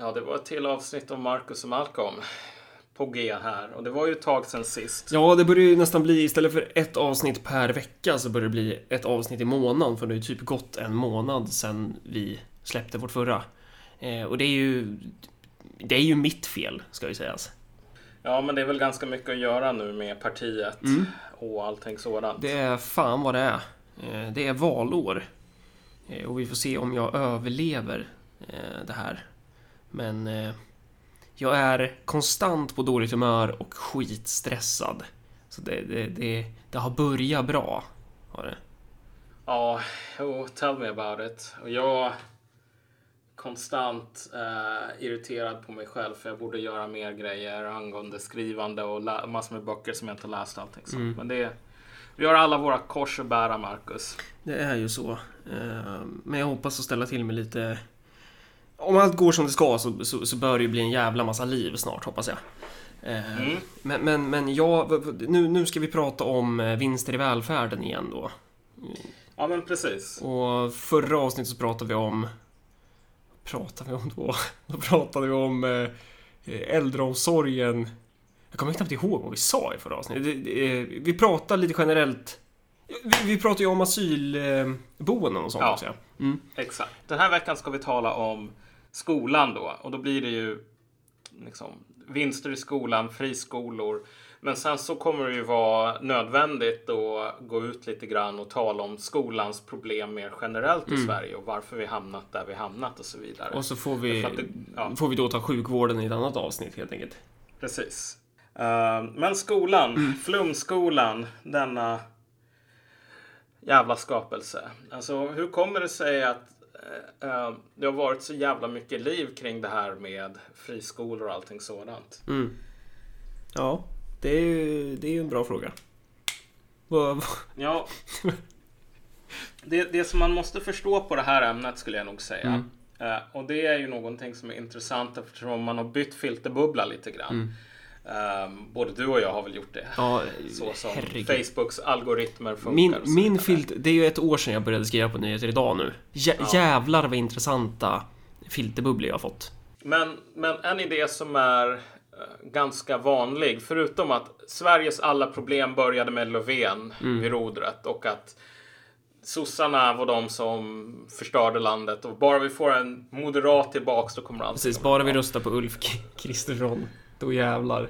Ja, det var ett till avsnitt om Marcus och Malcolm på G här och det var ju ett tag sedan sist. Ja, det börjar ju nästan bli istället för ett avsnitt per vecka så börjar det bli ett avsnitt i månaden för det har ju typ gått en månad sedan vi släppte vårt förra. Eh, och det är ju det är ju mitt fel, ska ju sägas. Ja, men det är väl ganska mycket att göra nu med partiet Mm. och allting sådant. Det är fan vad det är. Eh, Det är valår. Eh, Och vi får se om jag överlever eh, det här. Men eh, jag är konstant på dåligt humör och skitstressad. Så det, det, det, det har börjat bra. Har det. Ja, jo, tell me about it. Och jag konstant eh, irriterad på mig själv för jag borde göra mer grejer angående skrivande och massor med böcker som jag inte läst allting sånt. Mm. Men det vi har alla våra kors att bära, Marcus. Det är ju så. Eh, Men jag hoppas att ställa till med lite... Om allt går som det ska så, så, så bör det ju bli en jävla massa liv snart, hoppas jag. Eh, Mm. Men, men, men ja, v- v- nu, nu ska vi prata om eh, vinster i välfärden igen då. Ja, men precis. Och förra avsnittet så pratade vi om... Pratade vi om då? Då pratade vi om eh, äldreomsorgen. Jag kommer knappt ihåg vad vi sa i förra avsnittet. Det- det- eh, Vi pratade lite generellt. Vi, vi pratade ju om asylboenden och sånt Ja. också. Ja. Mm. Exakt. Den här veckan ska vi tala om skolan då. Och då blir det ju liksom, vinster i skolan, friskolor. Men sen så kommer det ju vara nödvändigt att gå ut lite grann och tala om skolans problem mer generellt i Sverige och varför vi hamnat där vi hamnat och så vidare. Och så får vi, det- ja. får vi då ta sjukvården i ett annat avsnitt helt enkelt. Precis. Eh, men skolan, flumskolan, denna jävla skapelse. Alltså hur kommer det sig att eh, eh, det har varit så jävla mycket liv kring det här med friskolor och allting sådant? Mm. Ja, det är ju det är en bra fråga. Ja. Det, det som man måste förstå på det här ämnet skulle jag nog säga. Mm. Eh, och det är ju någonting som är intressant eftersom man har bytt filterbubbla lite grann. Mm. Eh, både du och jag har väl gjort det. Ja, Så som herregud. Facebooks algoritmer funkar. Min, så min vidare. filt, det är ju ett år sedan jag började skriva på nyheter idag nu. Jä, Ja. Jävlar vad intressanta filterbubblor jag har fått. Men, men en idé som är eh, ganska vanlig, förutom att Sveriges alla problem började med Löfven Mm. vid rodret och att sossarna var de som förstörde landet och bara vi får en moderat tillbaks då kommer allt Precis, bara vi röstar på Ulf Kristersson, då jävlar.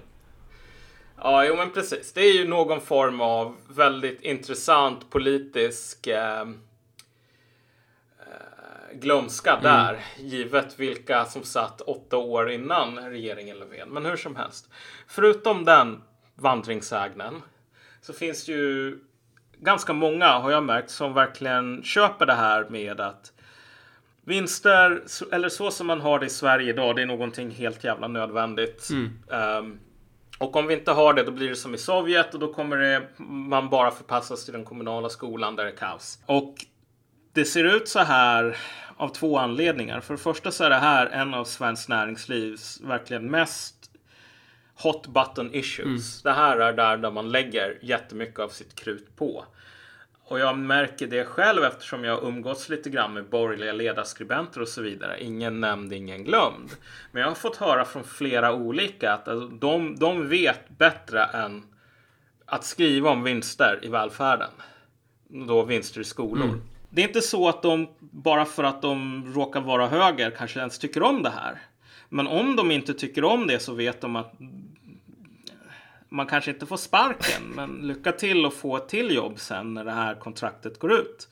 Ja, jo men precis. Det är ju någon form av väldigt intressant politisk eh, eh, glömska Mm. där, givet vilka som satt åtta år innan regeringen Löfven. Men hur som helst. Förutom den vandringssägnen så finns det ju ganska många, har jag märkt, som verkligen köper det här med att vinster, eller så som man har det i Sverige idag, det är någonting helt jävla nödvändigt. Ehm, och om vi inte har det, då blir det som i Sovjet och då kommer det, man bara förpassas till den kommunala skolan där det är kaos. Och det ser ut så här av två anledningar. För det första så är det här en av Svenskt Näringslivs verkligen mest hot button issues. Det här är där, där man lägger jättemycket av sitt krut på. Och jag märker det själv eftersom jag har umgåtts lite grann med borgerliga ledarskribenter och så vidare. Ingen nämnd, ingen glömd. Men jag har fått höra från flera olika att alltså, de, de vet bättre än att skriva om vinster i välfärden. Då vinster i skolor. Det är inte så att de, bara för att de råkar vara höger, kanske ens tycker om det här. Men om de inte tycker om det så vet de att man kanske inte får sparken, men lycka till att få ett till jobb sen när det här kontraktet går ut.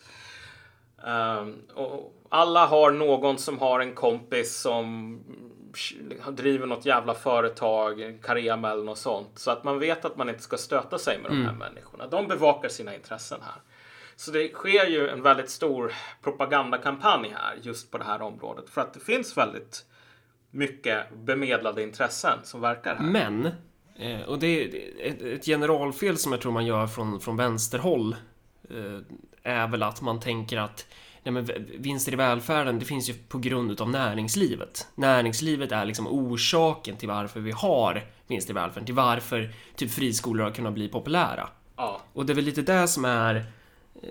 Ehm, och alla har någon som har en kompis som driver något jävla företag, Carema eller något sånt. Så att man vet att man inte ska stöta sig med de här människorna. De bevakar sina intressen här. Så det sker ju en väldigt stor propagandakampanj här just på det här området. För att det finns väldigt mycket bemedlade intressen som verkar här. Men, eh, och det är ett, ett generalfel som jag tror man gör från, från vänsterhåll eh, är väl att man tänker att nej men, vinster i välfärden, det finns ju på grund utav näringslivet. Näringslivet är liksom orsaken till varför vi har vinster i välfärden, till varför typ friskolor har kunnat bli populära. Ja, Och det är väl lite det som är eh,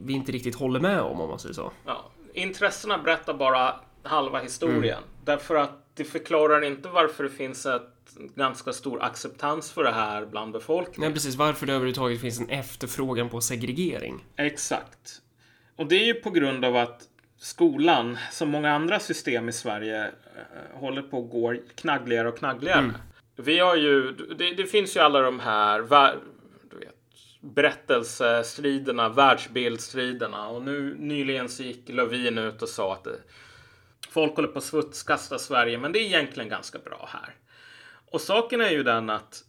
vi inte riktigt håller med om, om man säger så. ja. Intressena berättar bara halva historien. Därför att det förklarar inte varför det finns ett ganska stor acceptans för det här bland befolkningen. Nej, precis. Varför det överhuvudtaget finns en efterfrågan på segregering. Exakt. Och det är ju på grund av att skolan, som många andra system i Sverige, eh, håller på att gå knaggligare och knaggligare. Vi har ju, det, det finns ju alla de här du vet, berättelsestriderna, världsbildstriderna och nu nyligen så gick Lövin ut och sa att folk håller på att smutskasta Sverige, men det är egentligen ganska bra här. Och saken är ju den att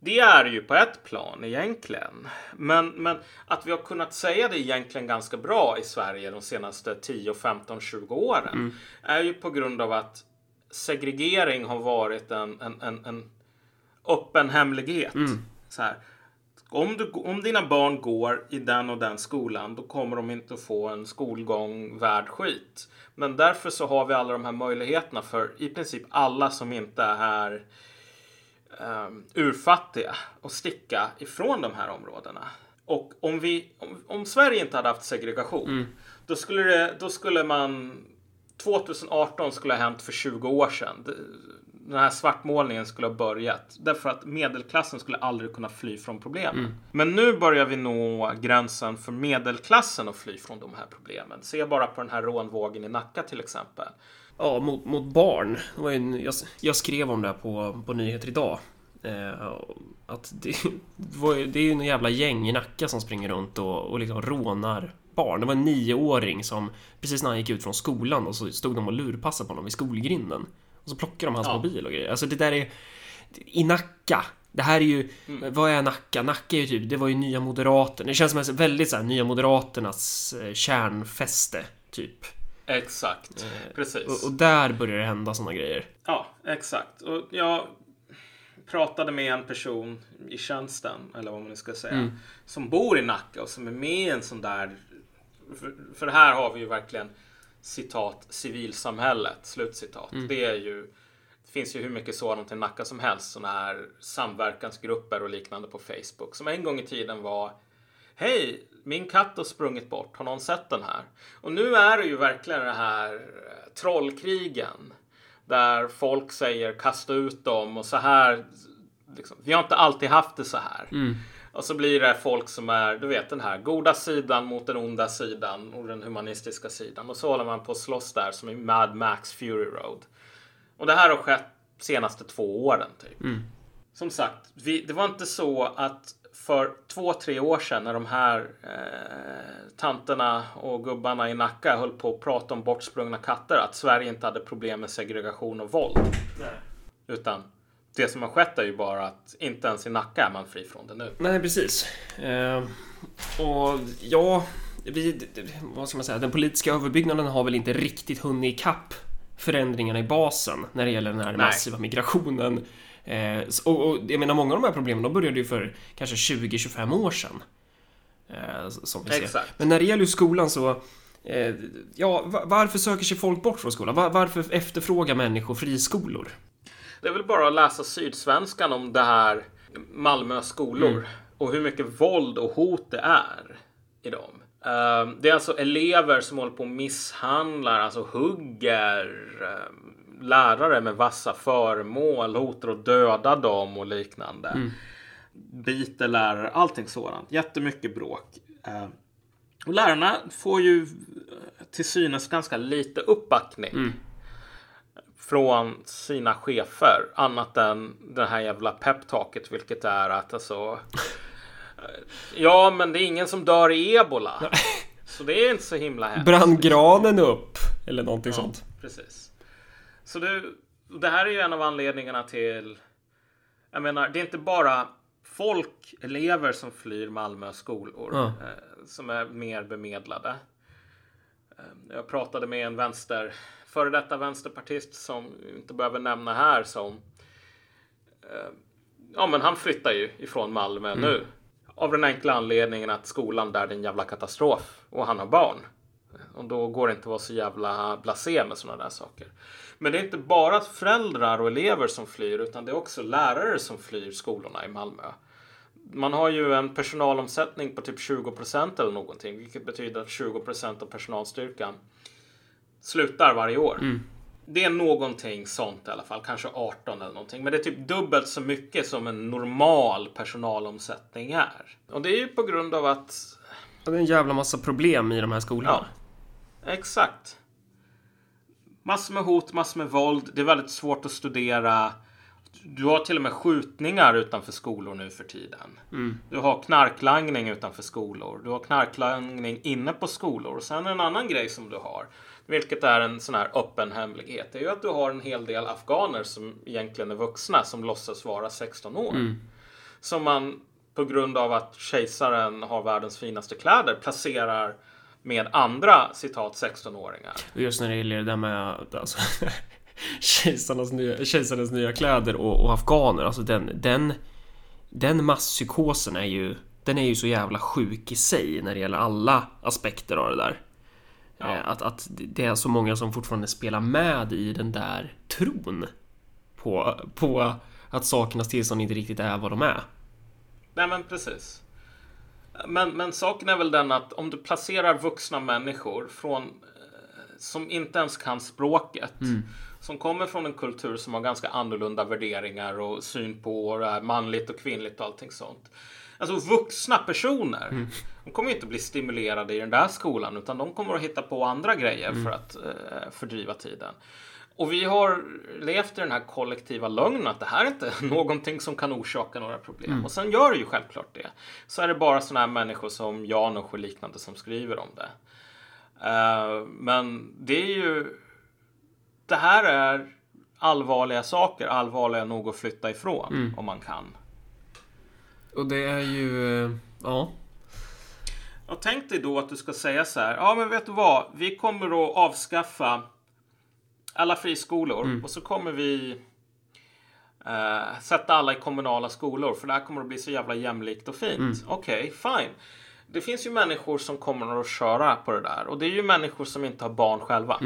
det är ju på ett plan egentligen. Men, men att vi har kunnat säga det egentligen ganska bra i Sverige de senaste 10, 15, 20 åren är ju på grund av att segregering har varit en, en, en, en öppen hemlighet. Så här. Om, du, om dina barn går i den och den skolan då kommer de inte få en skolgång värd skit. Men därför så har vi alla de här möjligheterna för i princip alla som inte är um, urfattiga och sticka ifrån de här områdena. Och om, vi, om, om Sverige inte hade haft segregation då, skulle det, då skulle man 2018 skulle ha hänt för 20 år sedan. Den här svartmålningen skulle ha börjat. Därför att medelklassen skulle aldrig kunna fly från problemen. Men nu börjar vi nå gränsen för medelklassen att fly från de här problemen. Se bara på den här rånvågen i Nacka till exempel. Ja, mot, mot barn. Det var en, jag, jag skrev om det här på, på Nyheter idag. Eh, att det, det är ju en jävla gäng i Nacka som springer runt och, och liksom rånar barn. Det var en nioåring som precis när han gick ut från skolan och så stod de och lurpassade på honom vid skolgrinden. Och så plockade de hans Ja. mobil och grejer. Alltså det där är... I Nacka. Det här är ju... Vad är Nacka? Nacka är ju typ... Det var ju Nya Moderaterna. Det känns som en väldigt så här, Nya Moderaternas eh, kärnfäste, typ. Exakt, precis. Och, och där börjar det hända såna grejer. Ja, exakt. Och jag pratade med en person i tjänsten, eller vad man nu ska säga, som bor i Nacka och som är med i en sån där... För, för här har vi ju verkligen citat civilsamhället, slutcitat. Det är ju... Det finns ju hur mycket sådant i Nacka som helst, såna här samverkansgrupper och liknande på Facebook som en gång i tiden var Hej, min katt har sprungit bort. Har någon sett den här? Och nu är det ju verkligen det här eh, trollkrigen. Där folk säger kasta ut dem och så här. Liksom, vi har inte alltid haft det så här. Och så blir det folk som är, du vet den här goda sidan mot den onda sidan och den humanistiska sidan. Och så håller man på att slåss där som i Mad Max Fury Road. Och det här har skett senaste två åren typ. Som sagt, vi, det var inte så att för två, tre år sedan när de här eh, tanterna och gubbarna i Nacka höll på att prata om bortsprungna katter att Sverige inte hade problem med segregation och våld. Utan det som har skett är ju bara att inte ens i Nacka är man fri från det nu. Nej, precis. Eh, och ja, vi, vad ska man säga, den politiska överbyggnaden har väl inte riktigt hunnit ikapp förändringarna i basen när det gäller den här Nej. massiva migrationen. Eh, och, och jag menar, många av de här problemen de började ju för kanske 20-25 år sedan. Eh, som vi ser. Exakt. Men när det gäller skolan så eh, Ja, va- varför söker sig folk bort från skolan? Va- varför efterfrågar människor friskolor? Det är väl bara att läsa Sydsvenskan om det här Malmö skolor och hur mycket våld och hot det är i dem. Ehm, det är alltså elever som håller på och misshandlar, alltså hugger ehm, lärare med vassa föremål, hotar att döda dem och liknande. Biter lärare, allting sådant. Jättemycket bråk. Ehm, och lärarna får ju till synes ganska lite uppbackning från sina chefer annat än det här jävla peptaket vilket är att alltså eh, Ja men det är ingen som dör i ebola. Så det är inte så himla hemskt. Brann granen upp? Eller någonting sånt. Precis. Så det, det här är ju en av anledningarna till Jag menar det är inte bara folk, elever som flyr Malmö skolor Ja. eh, som är mer bemedlade. Eh, Jag pratade med en vänster, före detta vänsterpartist som vi inte behöver nämna här som eh, Ja men han flyttar ju ifrån Malmö nu. Av den enkla anledningen att skolan där är en jävla katastrof och han har barn. Och då går det inte att vara så jävla blasé med sådana där saker. Men det är inte bara föräldrar och elever som flyr utan det är också lärare som flyr skolorna i Malmö. Man har ju en personalomsättning på typ 20% eller någonting, vilket betyder att 20% av personalstyrkan slutar varje år. Mm. Det är någonting sånt i alla fall, kanske 18 eller någonting. Men det är typ dubbelt så mycket som en normal personalomsättning är. Och det är ju på grund av att... Det är en jävla massa problem i de här skolorna. Ja, exakt. Massor med hot, massor med våld. Det är väldigt svårt att studera. Du har till och med skjutningar utanför skolor nu för tiden. Mm. Du har knarklangning utanför skolor. Du har knarklangning inne på skolor. Och sen en annan grej som du har, vilket är en sån här öppen hemlighet, det är ju att du har en hel del afghaner som egentligen är vuxna som låtsas vara 16 år. Mm. Som man på grund av att kejsaren har världens finaste kläder placerar med andra citat 16-åringar. Och just när det gäller det där med alltså, kejsarnas, nya, kejsarens nya kläder och, och afghaner, alltså den, den, den masspsykosen är ju, den är ju så jävla sjuk i sig när det gäller alla aspekter av det där. Ja. Eh, Att, att det är så många som fortfarande spelar med i den där tron på, på att sakernas tillstånd inte riktigt är vad de är. Nej men precis. Men, men saken är väl den att om du placerar vuxna människor från eh, som inte ens kan språket. Som kommer från en kultur som har ganska annorlunda värderingar och syn på här manligt och kvinnligt och allting sånt. Alltså vuxna personer. De kommer inte bli stimulerade i den där skolan utan de kommer att hitta på andra grejer för att eh, fördriva tiden. Och vi har levt i den här kollektiva lögnen att det här är inte någonting som kan orsaka några problem. Och sen gör det ju självklart det. Så är det bara sådana här människor som Janosch och liknande som skriver om det. Eh, men det är ju... Det här är allvarliga saker, allvarliga nog att flytta ifrån om man kan. Och det är ju, eh, ja. Och tänk dig då att du ska säga så här. Ja, men vet du vad? Vi kommer att avskaffa alla friskolor och så kommer vi eh, sätta alla i kommunala skolor för det här kommer att bli så jävla jämlikt och fint. Okej, fine. Det finns ju människor som kommer att köra på det där och det är ju människor som inte har barn själva.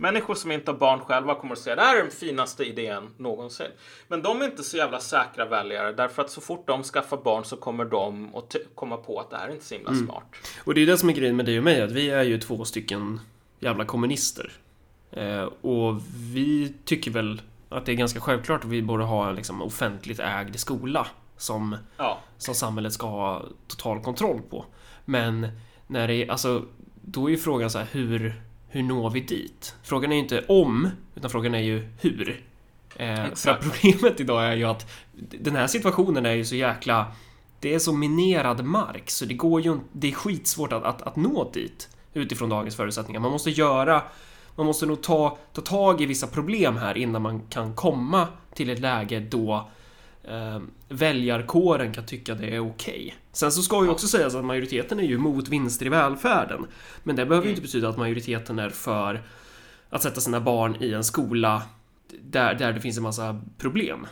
Människor som inte har barn själva kommer att säga det här är den finaste idén någonsin. Men de är inte så jävla säkra väljare därför att så fort de skaffar barn så kommer de att komma på att det här är inte så himla smart. Och det är det som är grejen med dig och mig, att vi är ju två stycken jävla kommunister. Eh, och vi tycker väl att det är ganska självklart att vi borde ha en liksom, offentligt ägd skola som, Ja, som samhället ska ha total kontroll på. Men när det är, alltså, då är ju frågan så här, hur, hur når vi dit? Frågan är ju inte om, utan frågan är ju hur. Eh, för att problemet idag är ju att den här situationen är ju så jäkla... Det är så minerad mark så det går ju Det är skitsvårt att, att, att nå dit utifrån dagens förutsättningar. Man måste göra... Man måste nog ta, ta tag i vissa problem här innan man kan komma till ett läge då eh, väljarkåren kan tycka det är okej. Sen så ska ju också sägas att majoriteten är ju emot vinster i välfärden. Men det behöver ju inte betyda att majoriteten är för att sätta sina barn i en skola där, där det finns en massa problem.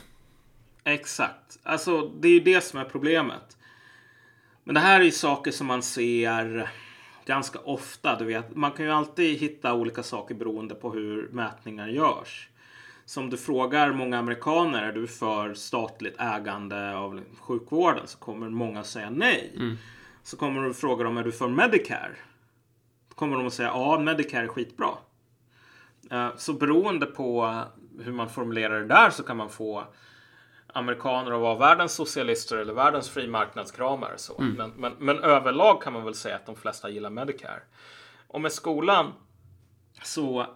exakt. Alltså, det är ju det som är problemet. Men det här är ju saker som man ser ganska ofta. Du vet. Man kan ju alltid hitta olika saker beroende på hur mätningar görs. Så om du frågar många amerikaner, är du för statligt ägande av sjukvården? Så kommer många säga nej. Så kommer du fråga dem, är du för Medicare? Då kommer de att säga, ja, Medicare är skitbra. Eh, Så beroende på hur man formulerar det där så kan man få amerikaner att vara världens socialister eller världens frimarknadskramare. Så. Men, men, men överlag kan man väl säga att de flesta gillar Medicare. Och med skolan så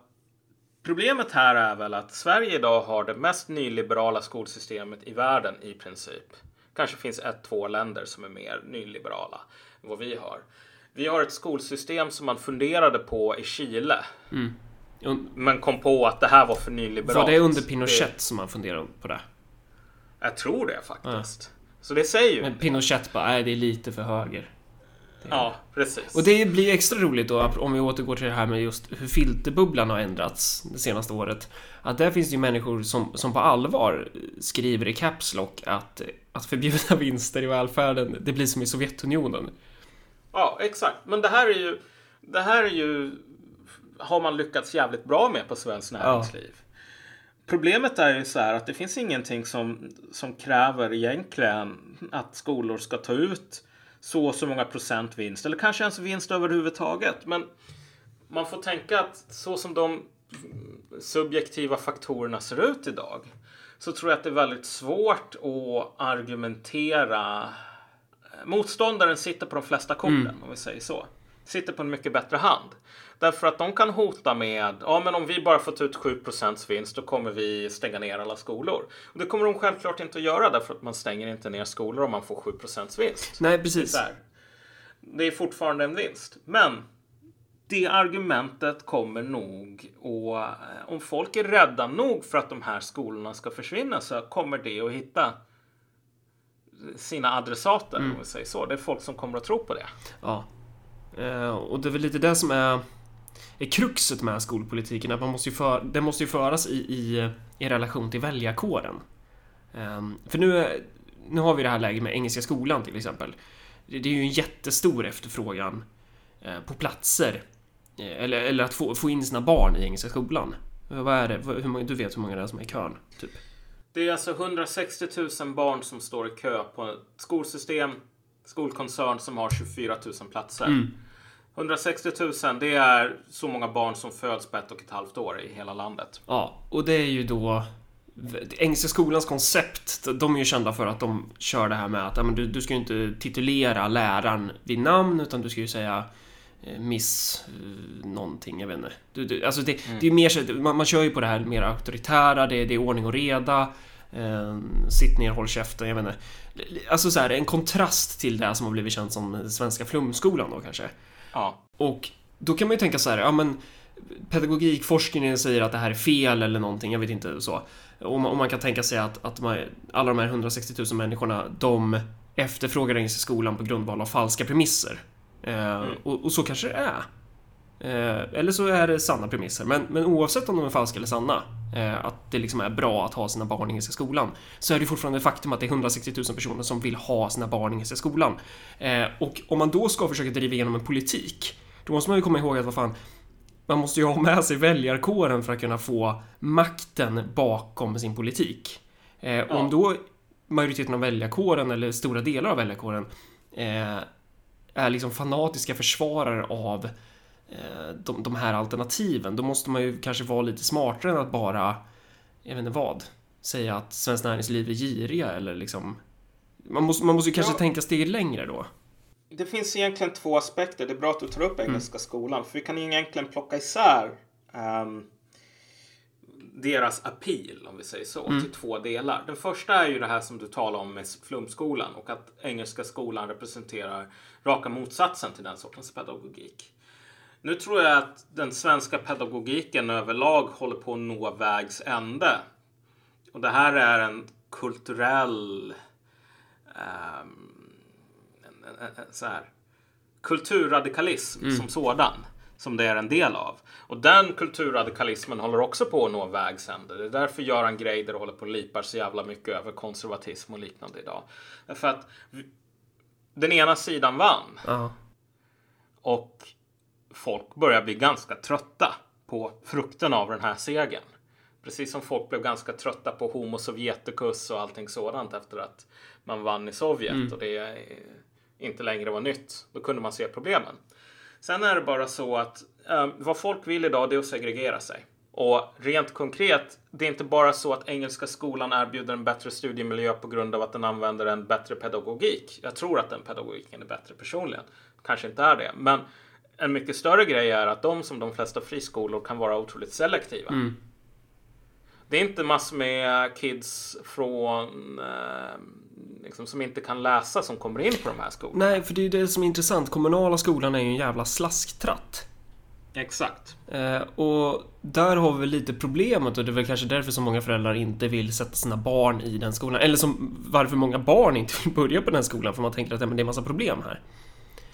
problemet här är väl att Sverige idag har det mest nyliberala skolsystemet i världen i princip. Kanske finns ett, två länder som är mer nyliberala än vad vi har. Vi har ett skolsystem som man funderade på i Chile. Un- Men kom på att det här var för nyliberalt. Var det under Pinochet som man funderar på det? Jag tror det faktiskt. Så det säger ju. Men Pinochet bara, nej det är lite för höger. Ja, precis. Och det blir extra roligt då om vi återgår till det här med just hur filterbubblan har ändrats det senaste året. Att där finns det ju människor som, som på allvar skriver i Caps Lock att, att förbjuda vinster i välfärden, det blir som i Sovjetunionen. Ja, exakt. Men det här är ju... Det här är ju... Har man lyckats jävligt bra med på svenskt näringsliv. Problemet är ju så här att det finns ingenting som, som kräver egentligen att skolor ska ta ut så och så många procent vinst eller kanske ens vinst överhuvudtaget. Men man får tänka att så som de subjektiva faktorerna ser ut idag så tror jag att det är väldigt svårt att argumentera. Motståndaren sitter på de flesta korten om vi säger så. Sitter på en mycket bättre hand. Därför att de kan hota med, ja men om vi bara får ta ut 7% vinst då kommer vi stänga ner alla skolor. Och det kommer de självklart inte att göra därför att man stänger inte ner skolor om man får 7 vinst. Nej, Det är, precis. här. det är fortfarande en vinst. Men det argumentet kommer nog och om folk är rädda nog för att de här skolorna ska försvinna så kommer det att hitta sina adressater om vi säger så. Det är folk som kommer att tro på det. Ja. Eh, och det är väl lite det som är, är kruxet med skolpolitiken, att man måste ju för, det måste ju föras i, i, i relation till väljarkåren. Ehm, för nu, nu har vi det här läget med Engelska skolan till exempel. Det, är ju en jättestor efterfrågan eh, på platser. Eh, eller, eller att få, få in sina barn i Engelska skolan. Vad är det? Hur många, du vet hur många det är som är i kön? Typ. Det är alltså 160 000 barn som står i kö på ett skolsystem, skolkoncern som har 24 000 platser. 160 000, det är så många barn som föds på ett och ett halvt år i hela landet. Ja, och det är ju då Engelska skolans koncept, de är ju kända för att de kör det här med att ja, men du, du ska ju inte titulera läraren vid namn utan du ska ju säga eh, Miss eh, någonting, jag vet inte. Du, du, alltså det, det är mer man, man kör ju på det här mer auktoritära, det, det är ordning och reda. Eh, sitt ner, håll käften, jag vet inte. Alltså så här, en kontrast till det som har blivit känt som svenska flumskolan då kanske. Ja, Och då kan man ju tänka så här, ja men pedagogikforskningen säger att det här är fel eller någonting, jag vet inte så. Och man, och man kan tänka sig att, att man, alla de här 160 000 människorna, de efterfrågar Engelska skolan på grundval av falska premisser. Eh, och, och så kanske det är. Eh, eller så är det sanna premisser. Men, men oavsett om de är falska eller sanna, eh, att det liksom är bra att ha sina barn i Engelska skolan, så är det fortfarande ett faktum att det är 160 000 personer som vill ha sina barn i Engelska skolan. Eh, och om man då ska försöka driva igenom en politik, då måste man ju komma ihåg att vad fan, man måste ju ha med sig väljarkåren för att kunna få makten bakom sin politik. Eh, och Om då majoriteten av väljarkåren, eller stora delar av väljarkåren, eh, är liksom fanatiska försvarare av de, de här alternativen, då måste man ju kanske vara lite smartare än att bara, jag vet inte vad, säga att Svenskt Näringsliv är giriga eller liksom... Man måste, man måste ju kanske Ja. tänka steget längre då. Det finns egentligen två aspekter. Det är bra att du tar upp Engelska skolan. För vi kan egentligen plocka isär ehm, deras appeal, om vi säger så, till två delar. Den första är ju det här som du talar om med flumskolan och att Engelska skolan representerar raka motsatsen till den sortens pedagogik. Nu tror jag att den svenska pedagogiken överlag håller på att nå vägs ände. Och det här är en kulturell en, en, en, så här, kulturradikalism som sådan. Som det är en del av. Och den kulturradikalismen håller också på att nå vägs ände. Det är därför Göran Greider håller på och lipar så jävla mycket över konservatism och liknande idag. Därför att den ena sidan vann. Ja. Och folk börjar bli ganska trötta på frukten av den här segern. Precis som folk blev ganska trötta på Homo Sovjeticus och allting sådant efter att man vann i Sovjet och det inte längre var nytt. Då kunde man se problemen. Sen är det bara så att eh, vad folk vill idag det är att segregera sig. Och rent konkret, det är inte bara så att Engelska skolan erbjuder en bättre studiemiljö på grund av att den använder en bättre pedagogik. Jag tror att den pedagogiken är bättre personligen. Kanske inte är det, men en mycket större grej är att de som de flesta friskolor kan vara otroligt selektiva. Det är inte massor med kids från eh, liksom, som inte kan läsa som kommer in på de här skolorna. Nej, för det är ju det som är intressant. Kommunala skolan är ju en jävla slasktratt. Exakt. Eh, och där har vi lite problemet och det är väl kanske därför som många föräldrar inte vill sätta sina barn i den skolan. Eller som varför många barn inte vill börja på den skolan för man tänker att ja, men det är massa problem här.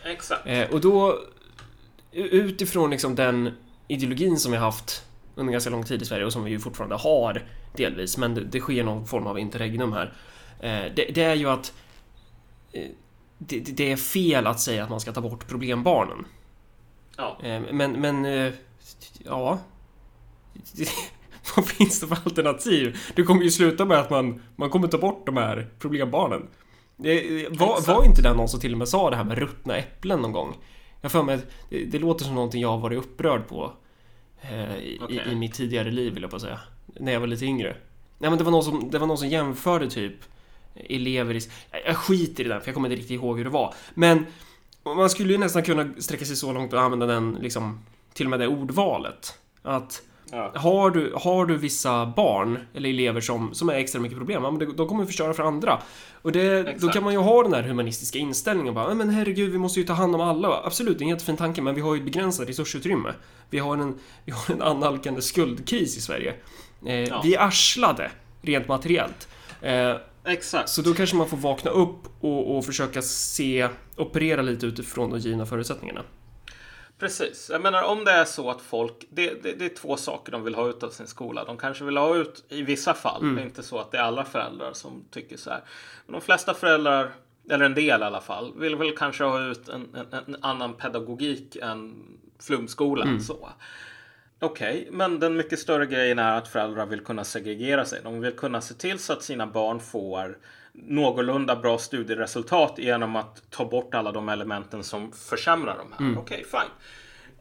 Exakt. Eh, och då utifrån liksom den ideologin som vi haft under ganska lång tid i Sverige och som vi ju fortfarande har delvis, men det, det sker någon form av interregnum här. Eh, det, det är ju att eh, det, det- är fel att säga att man ska ta bort problembarnen. Ja. Eh, Men, men, eh, ja. Vad finns det för alternativ? Det kommer ju sluta med att man, man kommer ta bort de här problembarnen. Det, var, var inte det någon som till och med sa det här med ruttna äpplen någon gång? Jag för mig det, det låter som någonting jag har varit upprörd på eh, i, Okej. i, i mitt tidigare liv, vill jag på säga. När jag var lite yngre. Nej, men det var någon som, det var någon som jämförde typ elever i... Jag skiter i det, för jag kommer inte riktigt ihåg hur det var. Men man skulle ju nästan kunna sträcka sig så långt och använda den, liksom, till och med det ordvalet. Att Ja. har du, har du vissa barn eller elever som, som är extra mycket problem, ja, men det- de kommer förstöra för andra. Och det, då kan man ju ha den här humanistiska inställningen bara, "Ja, men herregud, vi måste ju ta hand om alla. Absolut, det är en jättefin tanke, men vi har ju ett begränsat resursutrymme. Vi har en, vi har en annalkande skuldkris i Sverige. Eh, Ja. Vi är arslade, rent materiellt. Eh, Exakt. så då kanske man får vakna upp och, och försöka se, operera lite utifrån de givna förutsättningarna. Precis. Jag menar om det är så att folk, det, det, det är två saker de vill ha ut av sin skola. De kanske vill ha ut i vissa fall. Det är inte så att det är alla föräldrar som tycker så här. Men de flesta föräldrar, eller en del i alla fall, vill väl kanske ha ut en, en, en annan pedagogik än flumskolan. Så. Okej, men den mycket större grejen är att föräldrar vill kunna segregera sig. De vill kunna se till så att sina barn får någorlunda bra studieresultat genom att ta bort alla de elementen som försämrar de här. Okej, fine.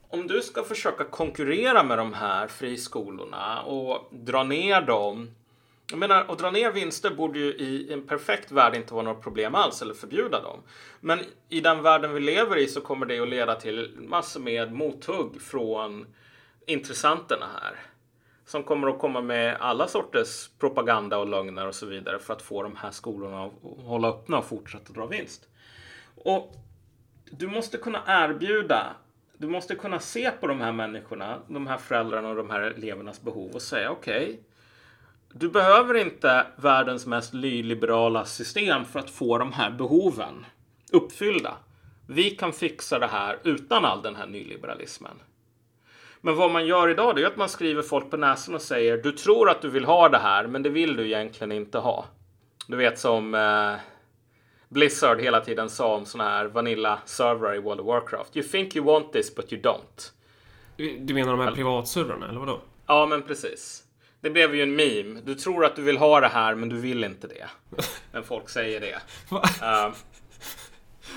Om du ska försöka konkurrera med de här friskolorna och dra ner dem. Jag menar, att dra ner vinster borde ju i en perfekt värld inte vara något problem alls eller förbjuda dem. Men i den världen vi lever i så kommer det att leda till massor med mothugg från intressanterna här. Som kommer att komma med alla sorters propaganda och lögner och så vidare för att få de här skolorna att hålla öppna och fortsätta dra vinst. Och du måste kunna erbjuda, du måste kunna se på de här människorna, de här föräldrarna och de här elevernas behov och säga okej, du behöver inte världens mest nyliberala system för att få de här behoven uppfyllda. Vi kan fixa det här utan all den här nyliberalismen. Men vad man gör idag det är att man skriver folk på näsan och säger du tror att du vill ha det här men det vill du egentligen inte ha. Du vet som eh, Blizzard hela tiden sa om såna här Vanilla servrar i World of Warcraft. You think you want this but you don't. Du menar de här privatservrarna, eller vadå? Ja, men precis. Det blev ju en meme. Du tror att du vill ha det här, men du vill inte det. Men folk säger det. Eh,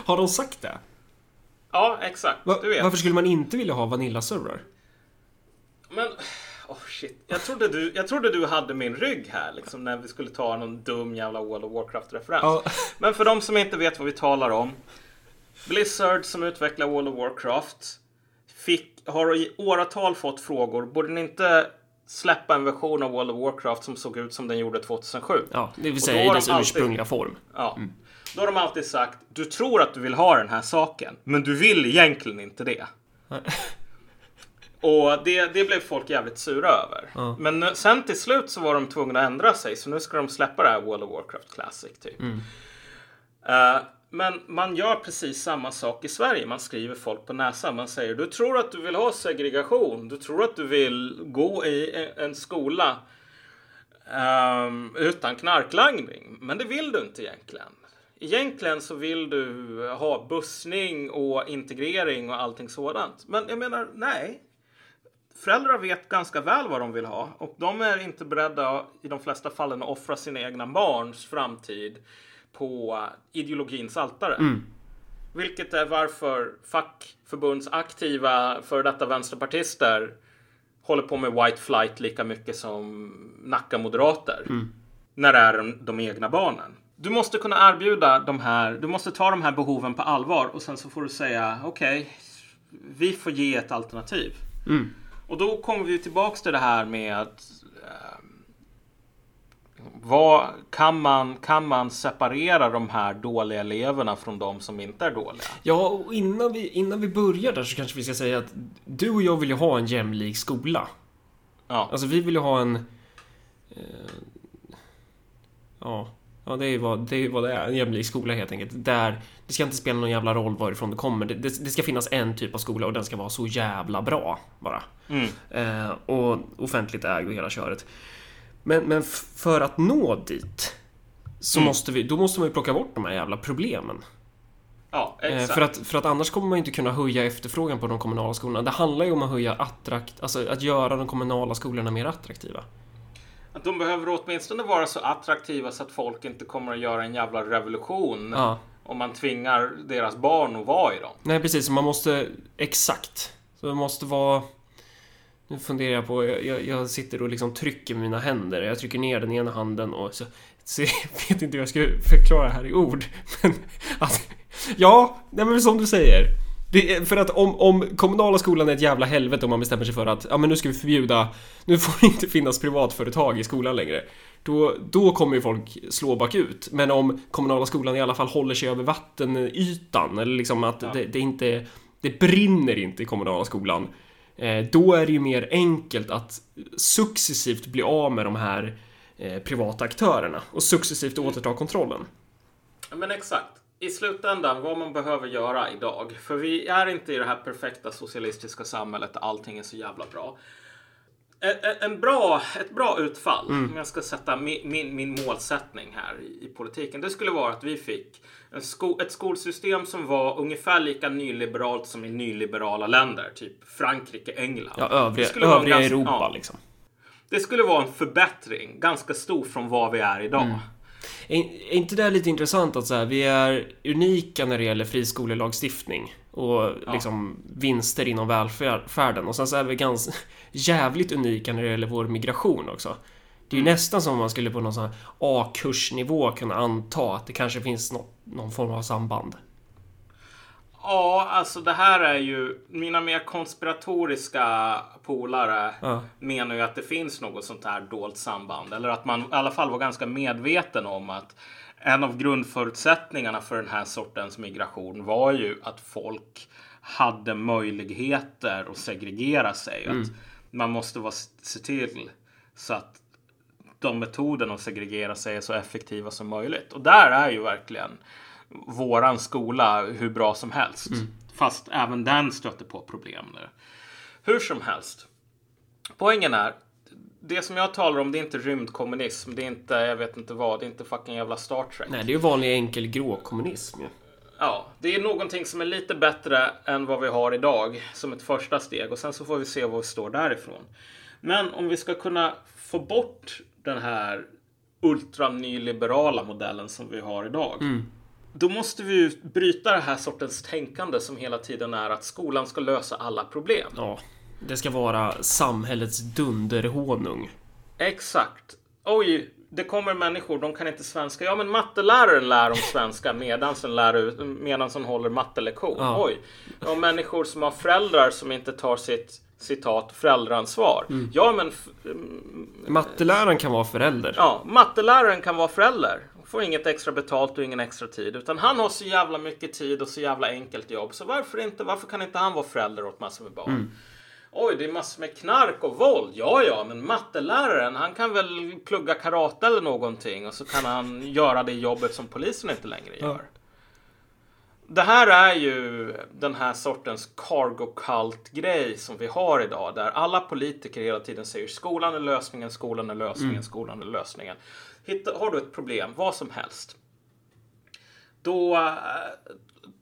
Har de sagt det? ja, exakt. Va. Varför skulle man inte vilja ha Vanilla-servrar? Men, oh shit. Jag trodde, du, jag trodde du hade min rygg här, liksom när vi skulle ta någon dum jävla World of Warcraft-referens. Ja. Men för de som inte vet vad vi talar om. Blizzard som utvecklar World of Warcraft fick, har i åratal fått frågor. Borde ni inte släppa en version av World of Warcraft som såg ut som den gjorde 2007? Ja, det vill säga i dess alltid- ursprungliga form. Ja. Då har de alltid sagt du tror att du vill ha den här saken, men du vill egentligen inte det. Och det, det blev folk jävligt sura över. Ja. Men sen till slut så var de tvungna att ändra sig, så nu ska de släppa det här World of Warcraft Classic typ. Eh, men man gör precis samma sak i Sverige. Man skriver folk på näsan. Man säger du tror att du vill ha segregation. Du tror att du vill gå i en- skola ehm, utan knarklangning. Men det vill du inte egentligen. Egentligen så vill du ha bussning och integrering och allting sådant. Men jag menar, nej. Föräldrar vet ganska väl vad de vill ha och de är inte beredda i de flesta fallen att offra sina egna barns framtid på ideologins altare. Vilket är varför fackförbundsaktiva före detta vänsterpartister håller på med white flight lika mycket som Nacka-moderater. När det är de, de egna barnen. Du måste kunna erbjuda de här, du måste ta de här behoven på allvar och sen så får du säga okej, vi får ge ett alternativ. Och då kommer vi tillbaks till det här med ehm, vad, kan, man, kan man separera de här dåliga eleverna från de som inte är dåliga? Ja, och innan vi, innan vi börjar där så kanske vi ska säga att du och jag vill ju ha en jämlik skola. Ja, Alltså vi vill ju ha en... Eh, ja, ja det är ju vad det är, vad det är. En jämlik skola helt enkelt. Där det ska inte spela någon jävla roll varifrån det kommer. Det, det, det ska finnas en typ av skola och den ska vara så jävla bra bara. mm. Eh, och offentligt ägd och hela köret. Men, men för att nå dit så Mm. måste vi, då måste man ju plocka bort de här jävla problemen. ja Eh, exakt. För att, för att annars kommer man ju inte kunna höja efterfrågan på de kommunala skolorna. Det handlar ju om att höja attrakt, alltså att göra de kommunala skolorna mer attraktiva. Att de behöver åtminstone vara så attraktiva så att folk inte kommer att göra en jävla revolution Ja om man tvingar deras barn att vara i dem. Nej, precis. Man måste... Exakt. Så det måste vara... Nu funderar jag på... Jag, jag, sitter och liksom trycker med mina händer. Jag trycker ner den ena handen och så... så jag vet inte hur jag ska förklara det här i ord. Men att... Ja, nej men som du säger. Det är för att om, om kommunala skolan är ett jävla helvete om man bestämmer sig för att ja men nu ska vi förbjuda Nu får det inte finnas privatföretag i skolan längre då, då kommer ju folk slå bakut Men om kommunala skolan i alla fall håller sig över vattenytan Eller liksom att Ja. det, det inte Det brinner inte i kommunala skolan eh, Då är det ju mer enkelt att successivt bli av med de här eh, privata aktörerna och successivt återta kontrollen. Men exakt. I slutändan vad man behöver göra idag. För vi är inte i det här perfekta socialistiska samhället där allting är så jävla bra. En, bra, ett bra utfall, om jag ska sätta min, min, min målsättning här i, i politiken, det skulle vara att vi fick sko, ett skolsystem som var ungefär lika nyliberalt som i nyliberala länder, typ Frankrike, England. Ja, Det övriga, skulle vara en övriga ganska- Europa ja. liksom. Det skulle vara en förbättring, ganska stor från vad vi är idag. Är, är inte det lite intressant att så här, vi är unika när det gäller friskolelagstiftning och liksom vinster inom välfärden och sen så är vi ganska jävligt unika när det gäller vår migration också. Det är ju nästan som om man skulle på någon sån här A-kursnivå kunna anta att det kanske finns nå- någon form av samband. Ja, alltså det här är ju mina mer konspiratoriska polare Ja. menar ju att det finns något sånt här dolt samband. Eller att man i alla fall var ganska medveten om att en av grundförutsättningarna för den här sortens migration var ju att folk hade möjligheter att segregera sig. Att man måste vara, se till så att de metoderna att segregera sig är så effektiva som möjligt. Och där är ju verkligen våran skola hur bra som helst. Fast även den stöter på problem nu. Hur som helst. Poängen är. Det som jag talar om det är inte rymdkommunism. Det är inte, jag vet inte vad. Det är inte fucking jävla Star Trek. Nej, det är ju vanlig enkel grå kommunism ju. Ja, det är någonting som är lite bättre än vad vi har idag som ett första steg och sen så får vi se var vi står därifrån. Men om vi ska kunna få bort den här ultranyliberala modellen som vi har idag. Då måste vi ju bryta det här sortens tänkande som hela tiden är att skolan ska lösa alla problem. Ja, det ska vara samhällets dunderhonung. Exakt. Oj, det kommer människor, de kan inte svenska. Ja, men matteläraren lär om svenska medan hon, lär ut, medans hon håller mattelektion. Ja. Oj. Och människor som har föräldrar som inte tar sitt citat föräldraansvar. Ja, men f- Matteläraren kan vara förälder. ja, matteläraren kan vara förälder. Får inget extra betalt och ingen extra tid. Utan han har så jävla mycket tid och så jävla enkelt jobb. Så varför inte? Varför kan inte han vara förälder åt massor med barn? Oj, det är massor med knark och våld. Ja, ja, men matteläraren, han kan väl plugga karate eller någonting och så kan han göra det jobbet som polisen inte längre gör. Det här är ju den här sortens cargo cult grej som vi har idag där alla politiker hela tiden säger skolan är lösningen, skolan är lösningen, skolan är lösningen. Hitta, har du ett problem, vad som helst, då, eh,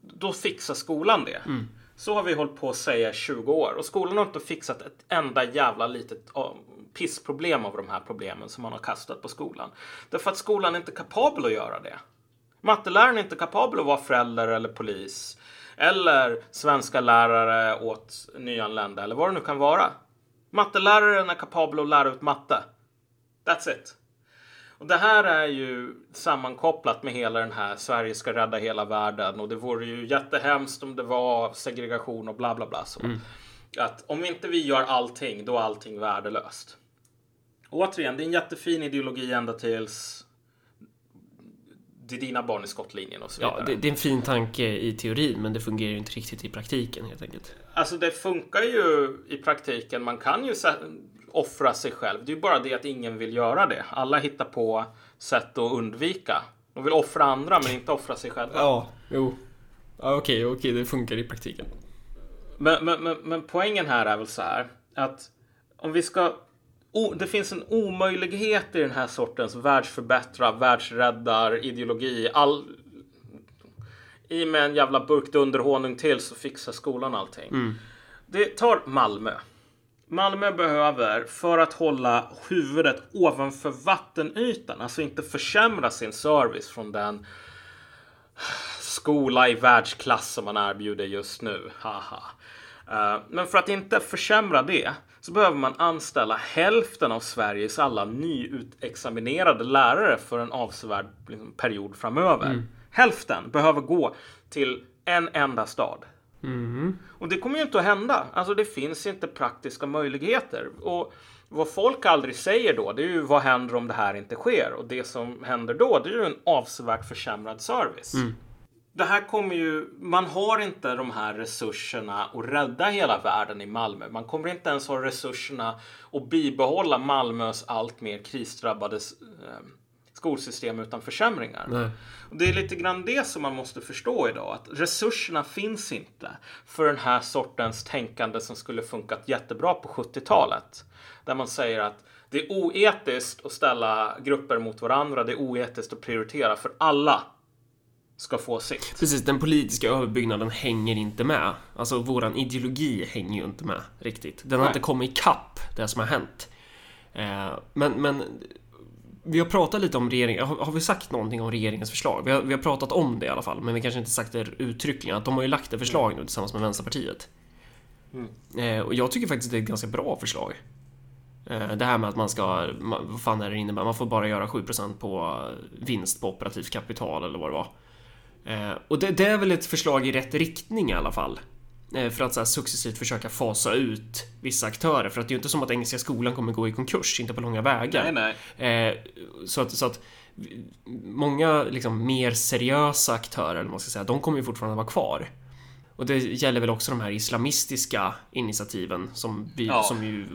då fixar skolan det. Så har vi hållit på att säga i 20 år och skolan har inte fixat ett enda jävla litet pissproblem av de här problemen som man har kastat på skolan. Därför att skolan är inte kapabel att göra det. Matteläraren är inte kapabel att vara förälder eller polis. Eller svenska lärare åt nyanlända eller vad det nu kan vara. Matteläraren är kapabel att lära ut matte. That's it. Och det här är ju sammankopplat med hela den här Sverige ska rädda hela världen och det vore ju jättehemskt om det var segregation och bla bla bla så. Att om inte vi gör allting, då är allting värdelöst. Och återigen, det är en jättefin ideologi ända tills det är dina barn i skottlinjen och så vidare. Ja, det, det är en fin tanke i teorin, men det fungerar ju inte riktigt i praktiken helt enkelt. Alltså det funkar ju i praktiken. Man kan ju offra sig själv. Det är ju bara det att ingen vill göra det. Alla hittar på sätt att undvika. De vill offra andra men inte offra sig själva. Ja, jo. Ja, okej, okej, det funkar i praktiken. Men, men, men, men poängen här är väl så här att om vi ska o, det finns en omöjlighet i den här sortens världsförbättra, världsräddar ideologi. All, I med en jävla burk dunderhonung till så fixar skolan allting. Det tar Malmö. Malmö behöver, för att hålla huvudet ovanför vattenytan, alltså inte försämra sin service från den skola i världsklass som man erbjuder just nu. Haha. Uh, men för att inte försämra det så behöver man anställa hälften av Sveriges alla nyutexaminerade lärare för en avsevärd liksom, period framöver. Mm. Hälften behöver gå till en enda stad. Mm. Och det kommer ju inte att hända. Alltså det finns inte praktiska möjligheter. Och vad folk aldrig säger då, det är ju vad händer om det här inte sker? Och det som händer då, det är ju en avsevärt försämrad service. Mm. Det här kommer ju, man har inte de här resurserna att rädda hela världen i Malmö. Man kommer inte ens ha resurserna att bibehålla Malmös allt mer krisdrabbade eh, skolsystem utan försämringar. Nej. Och det är lite grann det som man måste förstå idag. Att resurserna finns inte för den här sortens tänkande som skulle funkat jättebra på 70-talet. Där man säger att det är oetiskt att ställa grupper mot varandra. Det är oetiskt att prioritera för alla ska få sitt. Precis, den politiska överbyggnaden hänger inte med. Alltså våran ideologi hänger ju inte med riktigt. Den har Nej. inte kommit ikapp det som har hänt. Eh, men, men vi har pratat lite om regeringen. Har, har, vi sagt någonting om regeringens förslag? Vi har, vi har pratat om det i alla fall, men vi kanske inte sagt det uttryckligen. Att de har ju lagt ett förslag nu tillsammans med Vänsterpartiet. Mm. Eh, och jag tycker faktiskt det är ett ganska bra förslag. Eh, det här med att man ska, vad fan är det innebär? Man får bara göra 7% på vinst på operativt kapital eller vad det var. Eh, och det, det, är väl ett förslag i rätt riktning i alla fall. Eh, för att så här, successivt försöka fasa ut vissa aktörer. För att det är ju inte som att Engelska skolan kommer gå i konkurs, inte på långa vägar. Nej, nej. Eh, så, att, så att många liksom, mer seriösa aktörer, eller man ska säga, de kommer ju fortfarande vara kvar. Och det gäller väl också de här islamistiska initiativen som vi, ja. som ju,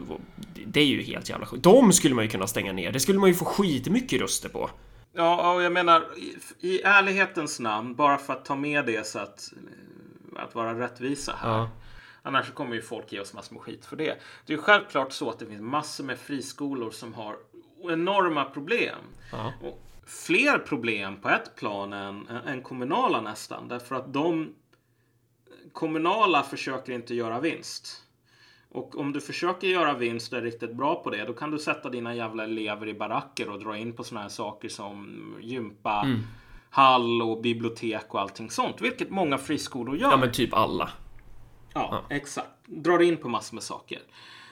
det är ju helt jävla sjukt. De skulle man ju kunna stänga ner. Det skulle man ju få skitmycket röster på. Ja, och jag menar i, i ärlighetens namn, bara för att ta med det så att att vara rättvisa här. Ja. Annars kommer ju folk ge oss massor med skit för det. Det är självklart så att det finns massor med friskolor som har enorma problem. Ja. Och fler problem på ett plan än, än kommunala nästan. Därför att de kommunala försöker inte göra vinst. Och om du försöker göra vinst och är riktigt bra på det, då kan du sätta dina jävla elever i baracker och dra in på sådana här saker som gympa, mm hall och bibliotek och allting sånt. Vilket många friskolor gör. Ja men typ alla. Ja, ja. exakt. Drar in på massor med saker.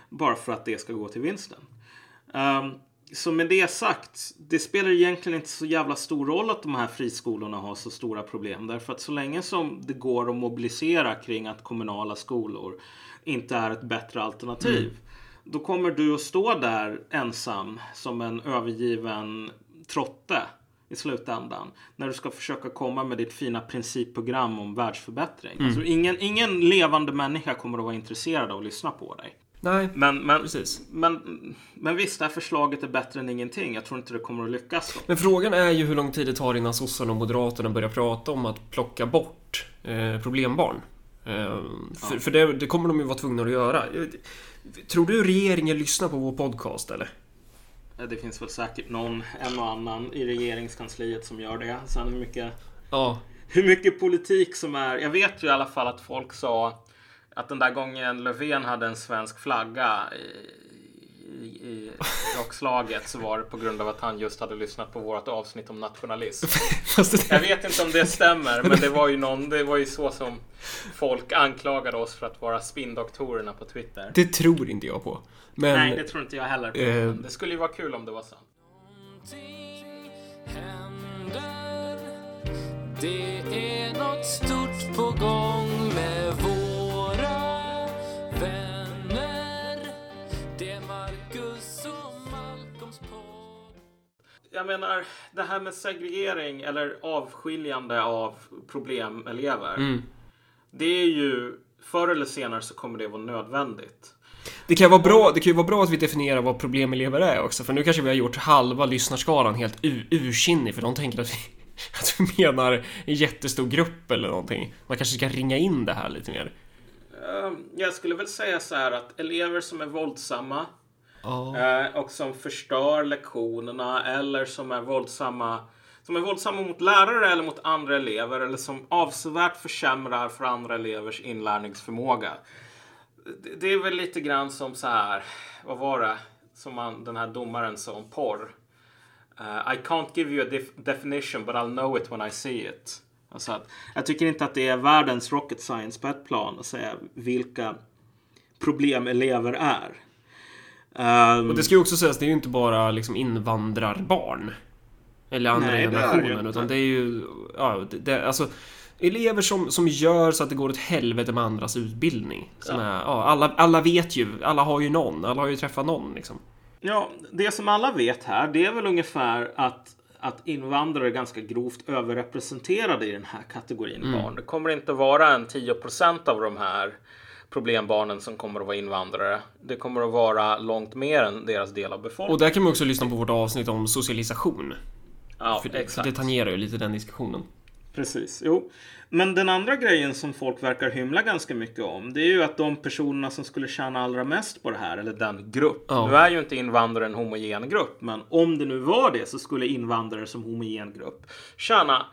Bara för att det ska gå till vinsten. Um, så med det sagt, det spelar egentligen inte så jävla stor roll att de här friskolorna har så stora problem. Därför att så länge som det går att mobilisera kring att kommunala skolor inte är ett bättre alternativ. Mm. Då kommer du att stå där ensam som en övergiven trotte i slutändan. När du ska försöka komma med ditt fina principprogram om världsförbättring. Mm. Alltså ingen, ingen levande människa kommer att vara intresserad av att lyssna på dig. Nej, men, men, precis. Men, men visst, det här förslaget är bättre än ingenting. Jag tror inte det kommer att lyckas. Då. Men frågan är ju hur lång tid det tar innan sossarna och moderaterna börjar prata om att plocka bort eh, problembarn. Eh, ja. För, för det, det, kommer de ju vara tvungna att göra. Tror du regeringen lyssnar på vår podcast eller? Det finns väl säkert någon, en och annan i regeringskansliet som gör det. Sen hur mycket, ja. hur mycket politik som är. Jag vet ju i alla fall att folk sa att den där gången Löfven hade en svensk flagga i, rockslaget så var det på grund av att han just hade lyssnat på vårt avsnitt om nationalism. Jag vet inte om det stämmer, men det var ju, någon, det var ju så som folk anklagade oss för att vara spindoktorerna på Twitter. Det tror inte jag på. Men, Nej, det tror inte jag heller. På, eh, det skulle ju vara kul om det var sant. Det är något stort på gång med våra Jag menar, det här med segregering eller avskiljande av problemelever. Mm. Det är ju förr eller senare så kommer det vara nödvändigt. Det kan, vara bra, det kan ju vara bra att vi definierar vad problemelever är också, för nu kanske vi har gjort halva lyssnarskalan helt ursinnig, för de tänker att vi, att vi menar en jättestor grupp eller någonting. Man kanske ska ringa in det här lite mer. Ehm, jag skulle väl säga så här att elever som är våldsamma oh. och som förstör lektionerna eller som är våldsamma som är våldsamma mot lärare eller mot andra elever eller som avsevärt försämrar för andra elevers inlärningsförmåga det är väl lite grann som så här, vad var det som man, den här domaren sa om porr? Uh, I can't give you a def definition but I'll know it when I see it. Alltså att, jag tycker inte att det är världens rocket science på ett plan att säga vilka problem elever är. Um, och det ska ju också sägas, det är ju inte bara liksom invandrarbarn. Eller andra Nej, det det generationen, inte. utan det är ju... Ja, det, det, alltså, elever som, som gör så att det går åt helvete med andras utbildning. Som Ja. är, ja, alla, alla vet ju, alla har ju någon, alla har ju träffat någon liksom. Ja, det som alla vet här, det är väl ungefär att, att invandrare är ganska grovt överrepresenterade i den här kategorin barn. Det kommer inte vara en 10 av de här problembarnen som kommer att vara invandrare. Det kommer att vara långt mer än deras del av befolkningen. Och där kan man också lyssna på vårt avsnitt om socialisation. ja, För exakt. det tangerar ju lite den diskussionen. Precis, jo. Men den andra grejen som folk verkar hymla ganska mycket om, det är ju att de personerna som skulle tjäna allra mest på det här, eller den grupp. Ja. Nu är ju inte invandrare en homogen grupp, men om det nu var det så skulle invandrare som homogen grupp tjäna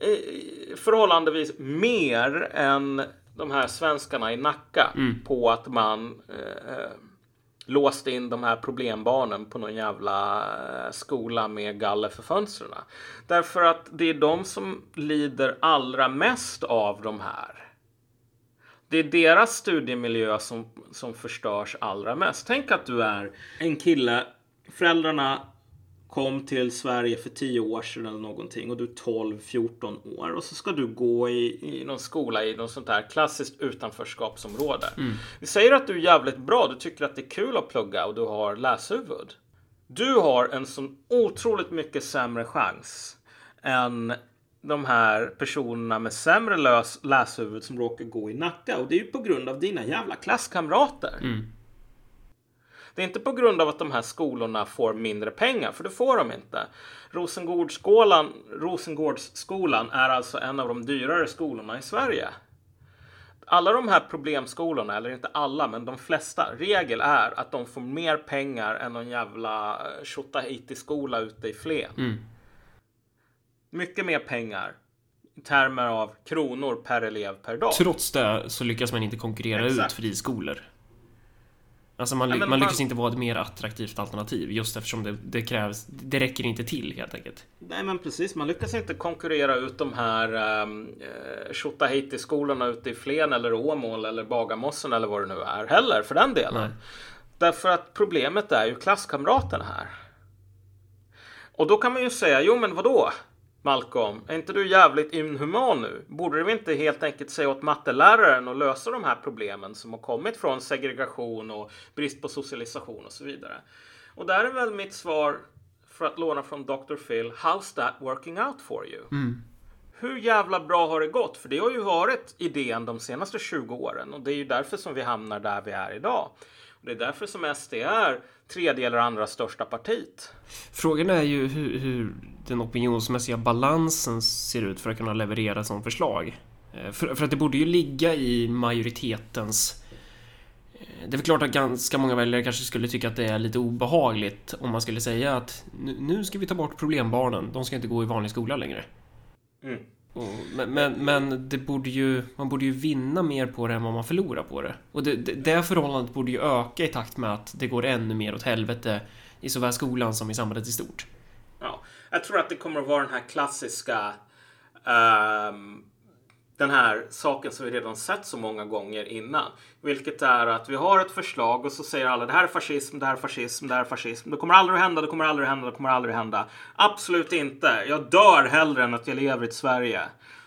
eh, förhållandevis mer än de här svenskarna i Nacka på att man eh, låste in de här problembarnen på någon jävla eh, skola med galler för fönstren. Därför att det är de som lider allra mest av de här. Det är deras studiemiljö som, som förstörs allra mest. Tänk att du är en kille, föräldrarna kom till Sverige för 10 år sedan eller någonting och du är 12-14 år och så ska du gå i, i någon skola i något sånt här klassiskt utanförskapsområde. Vi säger att du är jävligt bra, du tycker att det är kul att plugga och du har läshuvud. Du har en sån otroligt mycket sämre chans än de här personerna med sämre läshuvud som råkar gå i Nacka. Och det är ju på grund av dina jävla klasskamrater. Det är inte på grund av att de här skolorna får mindre pengar, för det får de inte. Rosengårdsskolan, Rosengårdsskolan är alltså en av de dyrare skolorna i Sverige. Alla de här problemskolorna, eller inte alla, men de flesta, regel är att de får mer pengar än någon jävla eh, Tjotahejti-skola ute i Flen. Mycket mer pengar i termer av kronor per elev per dag. Trots det så lyckas man inte konkurrera Exakt. ut friskolor. Alltså man, Ja, man man- lyckas inte vara ett mer attraktivt alternativ just eftersom det, det krävs, det räcker inte till helt enkelt. Nej men precis, man lyckas inte konkurrera ut de här um, Tjotahejti-skolorna ute i Flen eller Åmål eller Bagarmossen eller vad det nu är heller för den delen. Nej. Därför att problemet är ju klasskamraterna här. Och då kan man ju säga, jo men vadå? Malcolm, är inte du jävligt inhuman nu? Borde vi inte helt enkelt säga åt matteläraren att lösa de här problemen som har kommit från segregation och brist på socialisation och så vidare? Och där är väl mitt svar för att låna från Dr. Phil. How's that working out for you? Hur jävla bra har det gått? För det har ju varit idén de senaste 20 åren och det är ju därför som vi hamnar där vi är idag. Och det är därför som SD är tredje eller andra största partiet. Frågan är ju hur, hur den opinionsmässiga balansen ser ut för att kunna leverera sådant förslag. Eh, För, för att det borde ju ligga i majoritetens... eh, Det är väl klart att ganska många väljare kanske skulle tycka att det är lite obehagligt om man skulle säga att nu, nu ska vi ta bort problembarnen, de ska inte gå i vanlig skola längre. Mm. Och, men, men, men det borde ju, man borde ju vinna mer på det än vad man förlorar på det. Och det, det, det förhållandet borde ju öka i takt med att det går ännu mer åt helvete i såväl skolan som i samhället i stort. Ja, jag tror att det kommer att vara den här klassiska um den här saken som vi redan sett så många gånger innan. Vilket är att vi har ett förslag och så säger alla det här är fascism, det här är fascism, det här är fascism. Det kommer aldrig att hända, det kommer aldrig att hända, det kommer aldrig att hända. Absolut inte. Jag dör hellre än att jag lever i ett Sverige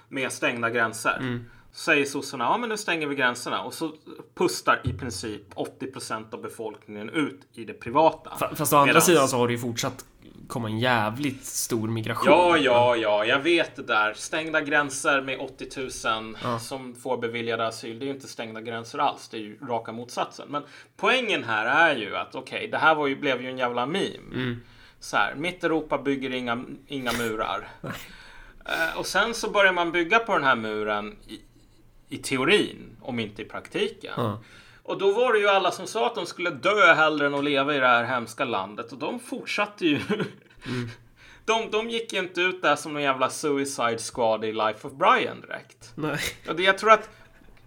med stängda gränser. Säger sossarna, ja men nu stänger vi gränserna. Och så pustar i princip 80% av befolkningen ut i det privata. Fa- Fast å andra Medans- sidan så har det ju fortsatt komma en jävligt stor migration. Ja, ja, ja, jag vet det där. Stängda gränser med 80 000 som får beviljade asyl. Det är ju inte stängda gränser alls. Det är ju raka motsatsen. Men poängen här är ju att okej, det här var ju, blev ju en jävla meme. Så här, mitt Europa bygger inga, inga murar. Eh, och sen så börjar man bygga på den här muren i, i teorin, om inte i praktiken. Ja. Och då var det ju alla som sa att de skulle dö hellre än att leva i det här hemska landet. Och de fortsatte ju. de, de gick ju inte ut där som någon jävla suicide squad i Life of Brian direkt. Nej. Och det, jag tror att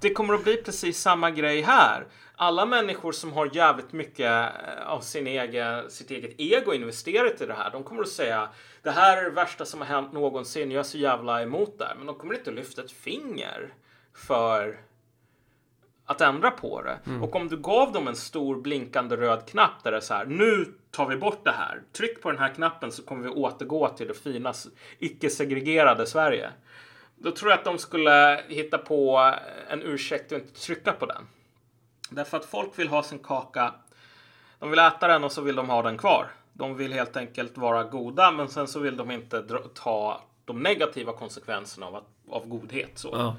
det kommer att bli precis samma grej här. alla människor som har jävligt mycket eh, av sin egen, sitt eget ego investerat i det här, de kommer att säga det här är det värsta som har hänt någonsin, jag är så jävla emot det. Men de kommer inte att lyfta ett finger för att ändra på det. Mm. Och om du gav dem en stor blinkande röd knapp där det är så här, nu tar vi bort det här. Tryck på den här knappen så kommer vi återgå till det fina icke-segregerade Sverige. Då tror jag att de skulle hitta på en ursäkt och inte trycka på den. Därför att folk vill ha sin kaka. De vill äta den och så vill de ha den kvar. De vill helt enkelt vara goda, men sen så vill de inte ta de negativa konsekvenserna av, att, av godhet. Så. Ja.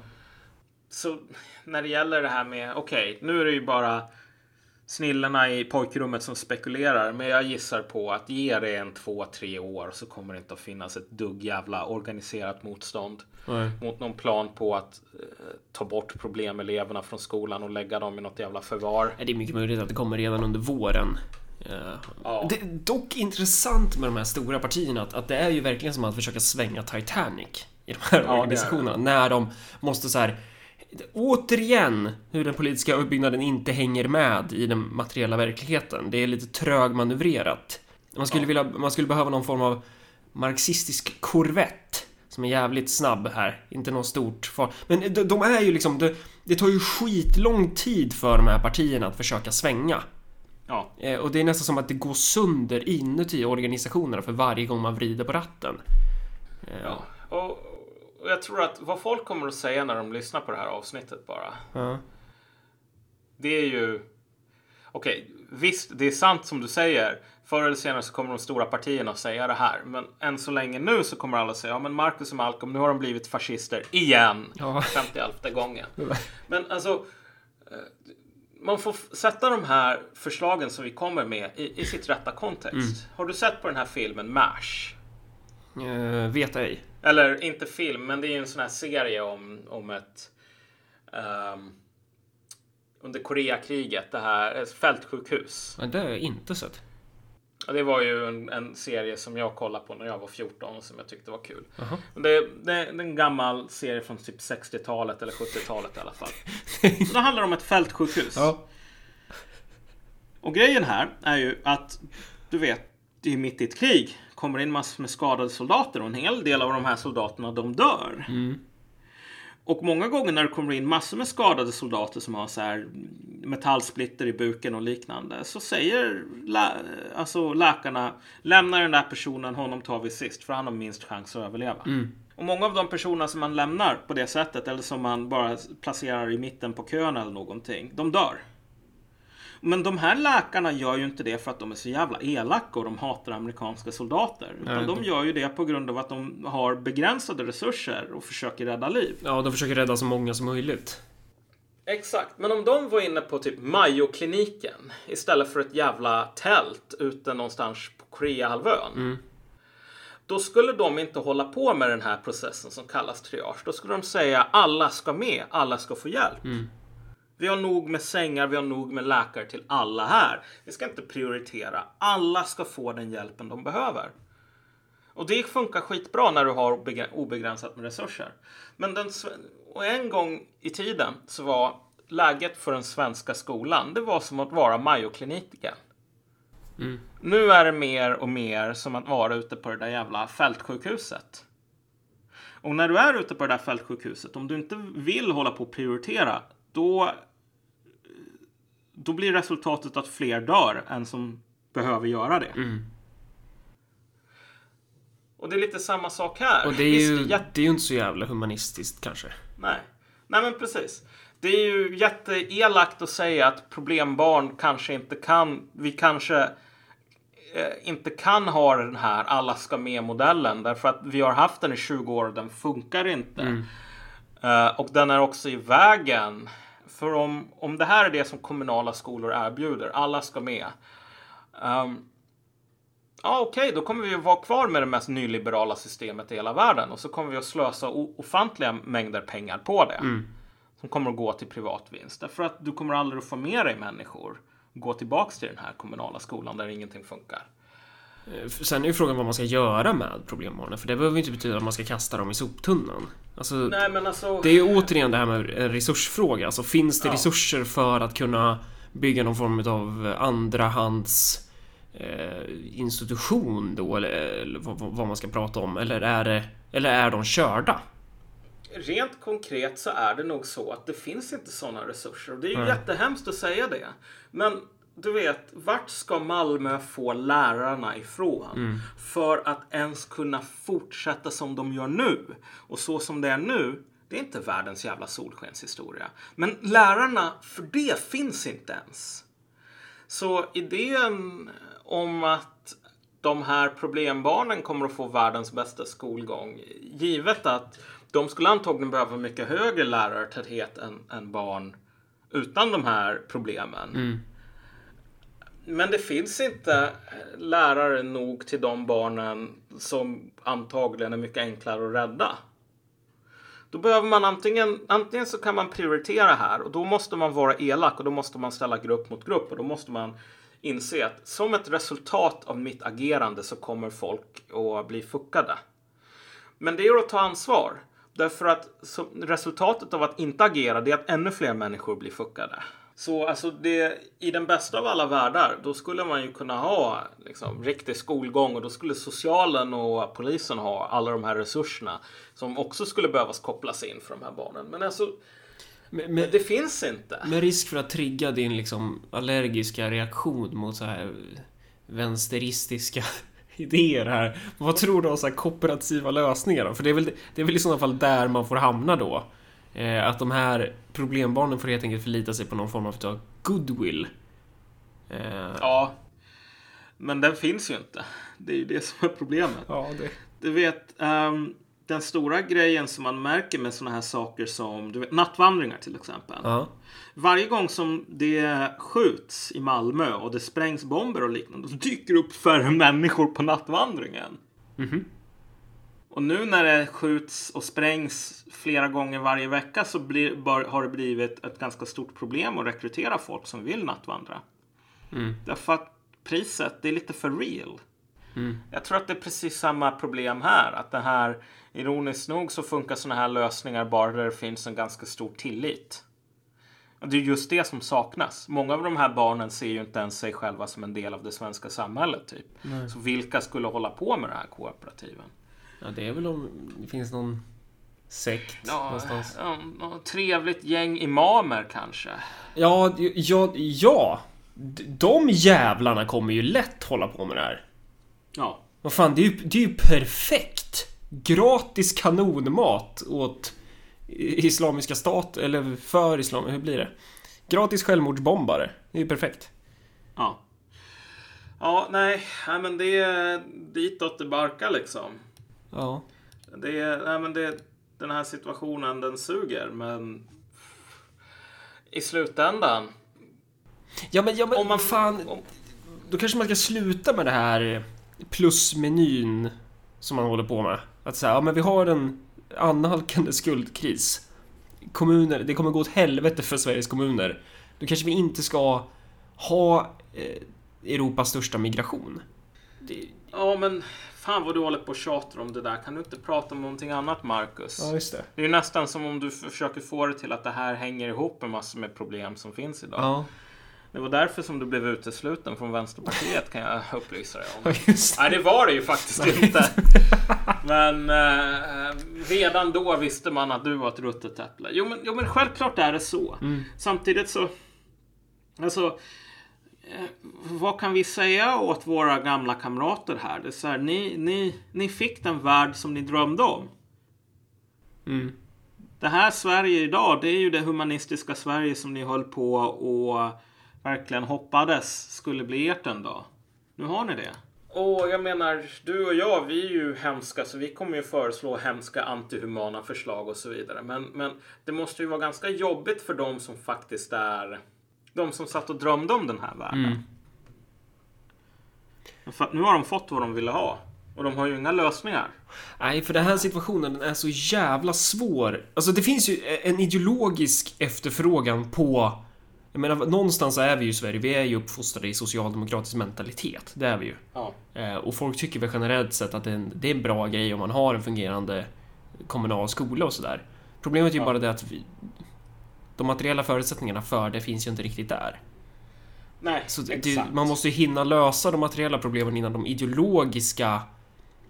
Så när det gäller det här med, okej, okay, nu är det ju bara snillena i pojkrummet som spekulerar. Men jag gissar på att ge det en två, tre år så kommer det inte att finnas ett dugg jävla organiserat motstånd. Nej. Mot någon plan på att eh, ta bort problemeleverna från skolan och lägga dem i något jävla förvar. Det är mycket möjligt att det kommer redan under våren. Ja. Det är dock intressant med de här stora partierna att, att det är ju verkligen som att försöka svänga Titanic i de här ja, organisationerna. När de måste så här Återigen hur den politiska uppbyggnaden inte hänger med i den materiella verkligheten. Det är lite trögmanövrerat. Man skulle, ja. vilja, man skulle behöva någon form av marxistisk korvett som är jävligt snabb här. Inte något stort far. Men de, de är ju liksom... Det, det tar ju skitlång tid för de här partierna att försöka svänga. Ja. Eh, och det är nästan som att det går sönder inuti organisationerna för varje gång man vrider på ratten. Eh, ja. Och jag tror att vad folk kommer att säga när de lyssnar på det här avsnittet bara. Ja. Det är ju... Okej, okay, visst, det är sant som du säger. Förr eller senare så kommer de stora partierna att säga det här. Men än så länge nu så kommer alla säga ja men Marcus och Malcolm, nu har de blivit fascister igen. Ja. 50 gången. Men alltså, eh, man får sätta de här förslagen som vi kommer med i, i sitt rätta kontext. Mm. Har du sett på den här filmen MASH? Uh, vet ej. Eller inte film, men det är en sån här serie om, om ett um, under Koreakriget, det här fältsjukhus. Men det har jag inte sett. Ja, det var ju en, en, serie som jag kollade på när jag var 14 som jag tyckte var kul. Uh -huh. det, det, det, är en gammal serie från typ 60-talet eller 70-talet i alla fall. det handlar om ett fältsjukhus. Ja. Och grejen här är ju att du vet, det är mitt i ett krig. Kommer in massor med skadade soldater och en hel del av de här soldaterna de dör. Mm. Och många gånger när det kommer in massor med skadade soldater som har så här metallsplitter i buken och liknande så säger lä alltså läkarna lämna den där personen, honom tar vi sist för han har minst chans att överleva. Mm. Och många av de personerna som man lämnar på det sättet eller som man bara placerar i mitten på kön eller någonting, de dör. Men de här läkarna gör ju inte det för att de är så jävla elaka och de hatar amerikanska soldater. Utan Nej, de gör ju det på grund av att de har begränsade resurser och försöker rädda liv. Ja, de försöker rädda så många som möjligt. Exakt, men om de var inne på typ Mayo-kliniken istället för ett jävla tält ute någonstans på Koreahalvön. Mm. Då skulle de inte hålla på med den här processen som kallas triage. Då skulle de säga alla ska med, alla ska få hjälp. Mm. Vi har nog med sängar, vi har nog med läkare till alla här. Vi ska inte prioritera. Alla ska få den hjälpen de behöver. Och det funkar skitbra när du har obegränsat med resurser. Men den, och en gång i tiden så var läget för den svenska skolan, det var som att vara Mayo-kliniken. Mm. Nu är det mer och mer som att vara ute på det där jävla fältsjukhuset. Och när du är ute på det där fältsjukhuset, om du inte vill hålla på och prioritera, då, då blir resultatet att fler dör än som behöver göra det. Mm. Och det är lite samma sak här. Och det är ju, Visst, det är ju inte så jävla humanistiskt kanske. Nej, nej men precis. Det är ju jätteelakt att säga att problembarn kanske inte kan, vi kanske eh, inte kan ha den här alla ska med modellen därför att vi har haft den i 20 år och den funkar inte. Mm. Uh, och den är också i vägen för om, om det här är det som kommunala skolor erbjuder, alla ska med. Um, ja, okej, okay, då kommer vi att vara kvar med det mest nyliberala systemet i hela världen och så kommer vi att slösa ofantliga mängder pengar på det. Mm. Som kommer att gå till privat vinst. Därför att du kommer aldrig att få med dig människor gå tillbaks till den här kommunala skolan där ingenting funkar. Eh, sen är ju frågan vad man ska göra med problembarnen, för det behöver inte betyda att man ska kasta dem i soptunnan. Alltså, Nej, men alltså... Det är ju återigen det här med en resursfråga. Alltså, finns det ja. resurser för att kunna bygga någon form av andrahands eh, institution då eller, eller vad, vad man ska prata om eller är det eller är de körda? Rent konkret så är det nog så att det finns inte sådana resurser. Och det är ju Nej. jättehemskt att säga det. Men du vet, vart ska Malmö få lärarna ifrån? För att ens kunna fortsätta som de gör nu. Och så som det är nu, det är inte världens jävla solskenshistoria. Men lärarna, för det finns inte ens. Så idén om att de här problembarnen kommer att få världens bästa skolgång, givet att de skulle antagligen behöva mycket högre lärartäthet än, än barn utan de här problemen. Men det finns inte eh, lärare nog till de barnen som antagligen är mycket enklare att rädda. Då behöver man antingen, antingen så kan man prioritera här och då måste man vara elak och då måste man ställa grupp mot grupp och då måste man inse att som ett resultat av mitt agerande så kommer folk att bli fuckade. Men det är att ta ansvar. Därför att resultatet av att inte agera det är att ännu fler människor blir fuckade. Så alltså det, i den bästa av alla världar, då skulle man ju kunna ha liksom, riktig skolgång och då skulle socialen och polisen ha alla de här resurserna som också skulle behövas kopplas in för de här barnen. Men alltså, Med, med, det finns inte. med risk för att trigga din liksom allergiska reaktion mot så här vänsteristiska idéer här. Vad tror du om så här kooperativa lösningar då? För det är, väl, det är väl i sådana fall där man får hamna då. Eh, att de här problembarnen får helt enkelt förlita sig på någon form av goodwill. Eh, Ja, men den finns ju inte. Det är ju det som är problemet. ja, det... Du vet, ehm, den stora grejen som man märker med sådana här saker som du vet, nattvandringar till exempel. Ja. Varje gång som det skjuts i Malmö och det sprängs bomber och liknande så dyker det upp färre människor på nattvandringen. Mhm. Och nu när det skjuts och sprängs flera gånger varje vecka så blir, bör, har det blivit ett ganska stort problem att rekrytera folk som vill nattvandra. Mm. Därför att priset, det är lite för real. Mm. Jag tror att det är precis samma problem här. Att det här, ironiskt nog så funkar sådana här lösningar bara där det finns en ganska stor tillit. Och det är just det som saknas. Många av de här barnen ser ju inte ens sig själva som en del av det svenska samhället. Typ. Så vilka skulle hålla på med det här kooperativen? Ja, det är väl om det finns någon sekt Ja, någonstans. ja, trevligt gäng imamer kanske. Ja, ja, ja. De jävlarna kommer ju lätt hålla på med det här. Ja. Vad fan, det är ju, det är ju perfekt! Gratis kanonmat åt Islamiska stat, eller för islam, hur blir det? Gratis självmordsbombare. Det är ju perfekt. Ja. Ja, nej, nej men det är ditåt det barkar liksom. Ja. Det är, nej men det, den här situationen den suger men i slutändan. Ja men, ja men Om man- fan. om- Då kanske man ska sluta med det här plusmenyn som man håller på med. Att säga, ja men vi har en annalkande skuldkris. Kommuner, det kommer gå åt helvete för Sveriges kommuner. Då kanske vi inte ska ha eh, Europas största migration. Det, Ja men fan vad du håller på och tjatar om det där. Kan du inte prata om någonting annat Marcus? ja, just det. Det är ju nästan som om du försöker få det till att det här hänger ihop med massor med problem som finns idag. Ja, Det var därför som du blev utesluten från Vänsterpartiet kan jag upplysa dig om. just det. Nej, det var det ju faktiskt inte. Men eh, redan då visste man att du var ett ruttet äpple. Jo men, jo, men självklart är det så. Mm. Samtidigt så... Alltså... Eh, vad kan vi säga åt våra gamla kamrater här? Det är så här, ni, ni, ni fick den värld som ni drömde om. Mm. Det här Sverige idag, det är ju det humanistiska Sverige som ni höll på och verkligen hoppades skulle bli ert en dag. Nu har ni det. Och jag menar, du och jag, vi är ju hemska så vi kommer ju föreslå hemska antihumana förslag och så vidare. Men, men det måste ju vara ganska jobbigt för dem som faktiskt är de som satt och drömde om den här världen. Mm. Nu har de fått vad de ville ha. Och de har ju inga lösningar. Nej, för den här situationen den är så jävla svår. Alltså det finns ju en ideologisk efterfrågan på... Jag menar, någonstans är vi ju i Sverige, vi är ju uppfostrade i socialdemokratisk mentalitet. Det är vi ju. Ja. Eh, och folk tycker väl generellt sett att det är, en, det är en bra grej om man har en fungerande kommunal skola och sådär. Problemet är ju Ja. bara det att vi, de materiella förutsättningarna för det finns ju inte riktigt där. Nej, Så det, man måste ju hinna lösa de materiella problemen innan de ideologiska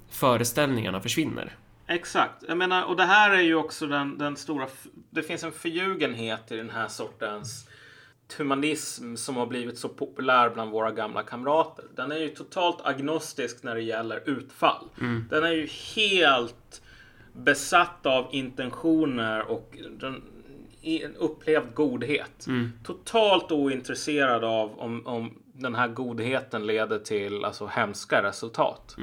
föreställningarna försvinner. Exakt. Jag menar, och det här är ju också den, den stora... Det finns en förljugenhet i den här sortens humanism som har blivit så populär bland våra gamla kamrater. Den är ju totalt agnostisk när det gäller utfall. Den är ju helt besatt av intentioner och den, en upplevd godhet. Totalt ointresserad av om, om den här godheten leder till alltså, hemska resultat.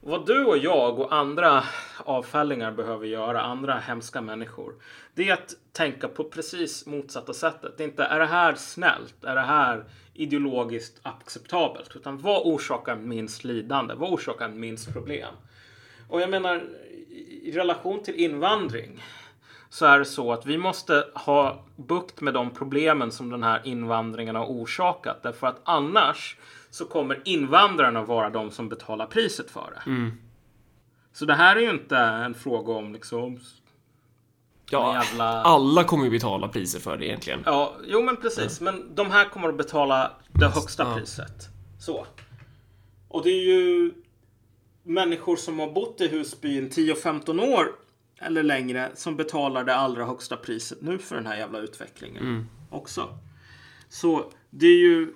Vad du och jag och andra avfällingar behöver göra, andra hemska människor, det är att tänka på precis motsatta sättet. Det är inte, är det här snällt? Är det här ideologiskt acceptabelt? Utan vad orsakar minst lidande? Vad orsakar minst problem? Och jag menar, i relation till invandring så är det så att vi måste ha bukt med de problemen som den här invandringen har orsakat. Därför att annars så kommer invandrarna vara de som betalar priset för det. Så det här är ju inte en fråga om liksom... Ja, jävla- alla kommer ju betala priser för det egentligen. Ja, jo men precis. Men de här kommer att betala det högsta ja. priset. Så. Och det är ju människor som har bott i Husbyn 10-15 år eller längre som betalar det allra högsta priset nu för den här jävla utvecklingen också. Så det är ju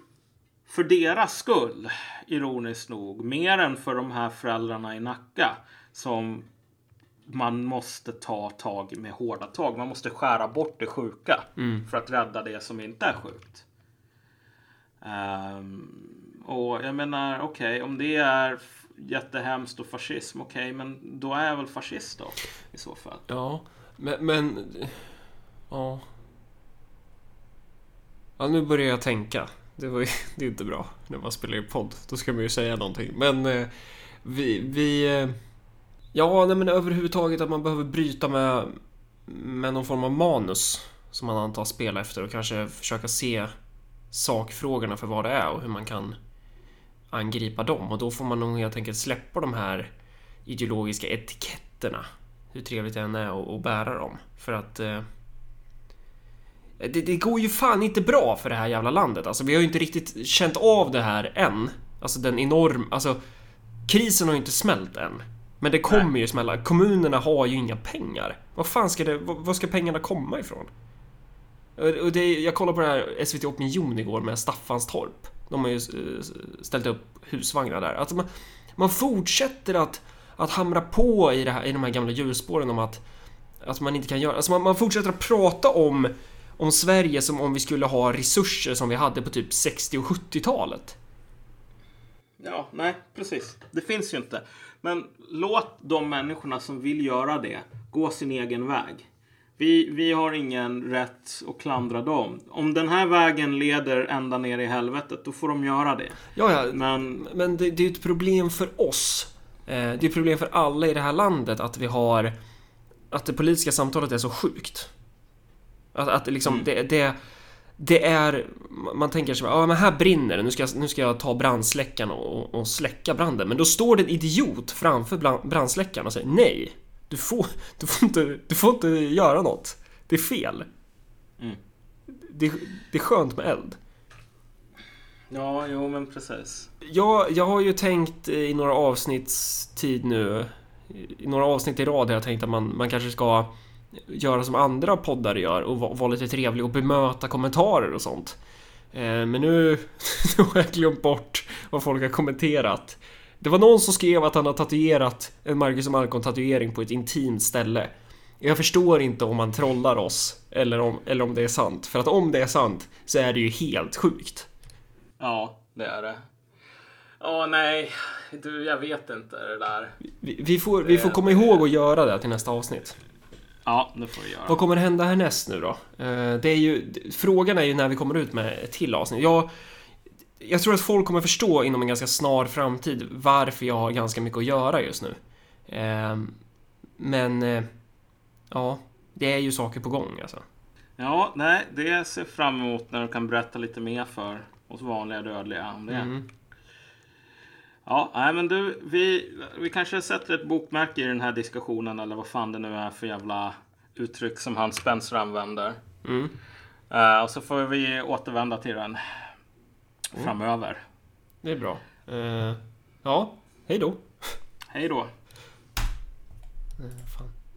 för deras skull, ironiskt nog, mer än för de här föräldrarna i Nacka som man måste ta tag med hårda tag. Man måste skära bort det sjuka för att rädda det som inte är sjukt. Ehm, och jag menar, okej, om det är jättehemskt och fascism, okej, men då är jag väl fascist då i så fall. Ja, men... men ja. Ja, nu börjar jag tänka. Det, var ju, det är inte bra när man spelar i podd. Då ska man ju säga någonting. Men eh, vi... vi eh, ja, nej, men överhuvudtaget att man behöver bryta med, med någon form av manus som man antar spela efter och kanske försöka se sakfrågorna för vad det är och hur man kan angripa dem. Och då får man nog helt enkelt släppa de här ideologiska etiketterna. Hur trevligt det än är att, bära dem. För att... Eh, det, det går ju fan inte bra för det här jävla landet. Alltså vi har ju inte riktigt känt av det här än. Alltså den enorm... Alltså krisen har ju inte smält än. Men det kommer ju smälla. Kommunerna har ju inga pengar. Vad fan ska det... Var ska pengarna komma ifrån? Och det, jag kollade på det här SVT Opinion igår med Staffanstorp. De har ju eh, ställt upp husvagnar där. Alltså man, man fortsätter att, att hamra på i, det här, i de här gamla hjulspåren om att, att man inte kan göra... Alltså man, man fortsätter att prata om, om Sverige som om vi skulle ha resurser som vi hade på typ 60 och 70-talet. Ja, nej, precis. Det finns ju inte. Men låt de människorna som vill göra det gå sin egen väg. Vi, vi har ingen rätt att klandra dem. Om den här vägen leder ända ner i helvetet, då får de göra det. Ja, ja, Men Men det, det är ett problem för oss. Eh, Det är ett problem för alla i det här landet att vi har... Att det politiska samtalet är så sjukt. Att, att det liksom, det, det, det är... Man tänker sig ja men här brinner det, nu ska, jag- nu ska jag ta brandsläckaren och, och släcka branden. Men då står det en idiot framför brandsläckaren och säger nej. Du får, du får, inte, du får inte göra något. Det är fel. Mm. Det, det är skönt med eld. ja, jo, men precis. Jag, jag har ju tänkt i några avsnitts tid nu I några avsnitt i rad har jag tänkt att man, man kanske ska Göra som andra poddar gör och vara vara lite trevlig och bemöta kommentarer och sånt eh, Men nu, nu har jag glömt bort vad folk har kommenterat Det var någon som skrev att han har tatuerat en Marcus Malcolm tatuering på ett intimt ställe Jag förstår inte om man trollar oss eller om, eller om det är sant För att om det är sant så är det ju helt sjukt Ja, det är det. Åh nej, du, jag vet inte det där. Vi, vi, får, vi får komma ihåg att göra det till nästa avsnitt. Ja, det får vi göra. Vad kommer hända härnäst nu då? Eh, Det är ju, frågan är ju när vi kommer ut med ett till avsnitt. Jag, jag tror att folk kommer förstå inom en ganska snar framtid varför jag har ganska mycket att göra just nu. Eh, Men, eh, ja, det är ju saker på gång alltså. Ja, nej, det ser jag fram emot när du kan berätta lite mer för oss vanliga dödliga om det. Mm. Ja, nej men du, vi, vi kanske sätter ett bokmärke i den här diskussionen eller vad fan det nu är för jävla uttryck som han Spencer använder. Mm. Eh, och så får vi återvända till den Mm. framöver. Det är bra. Eh, ja, hej då. Hej då! Eh, fan.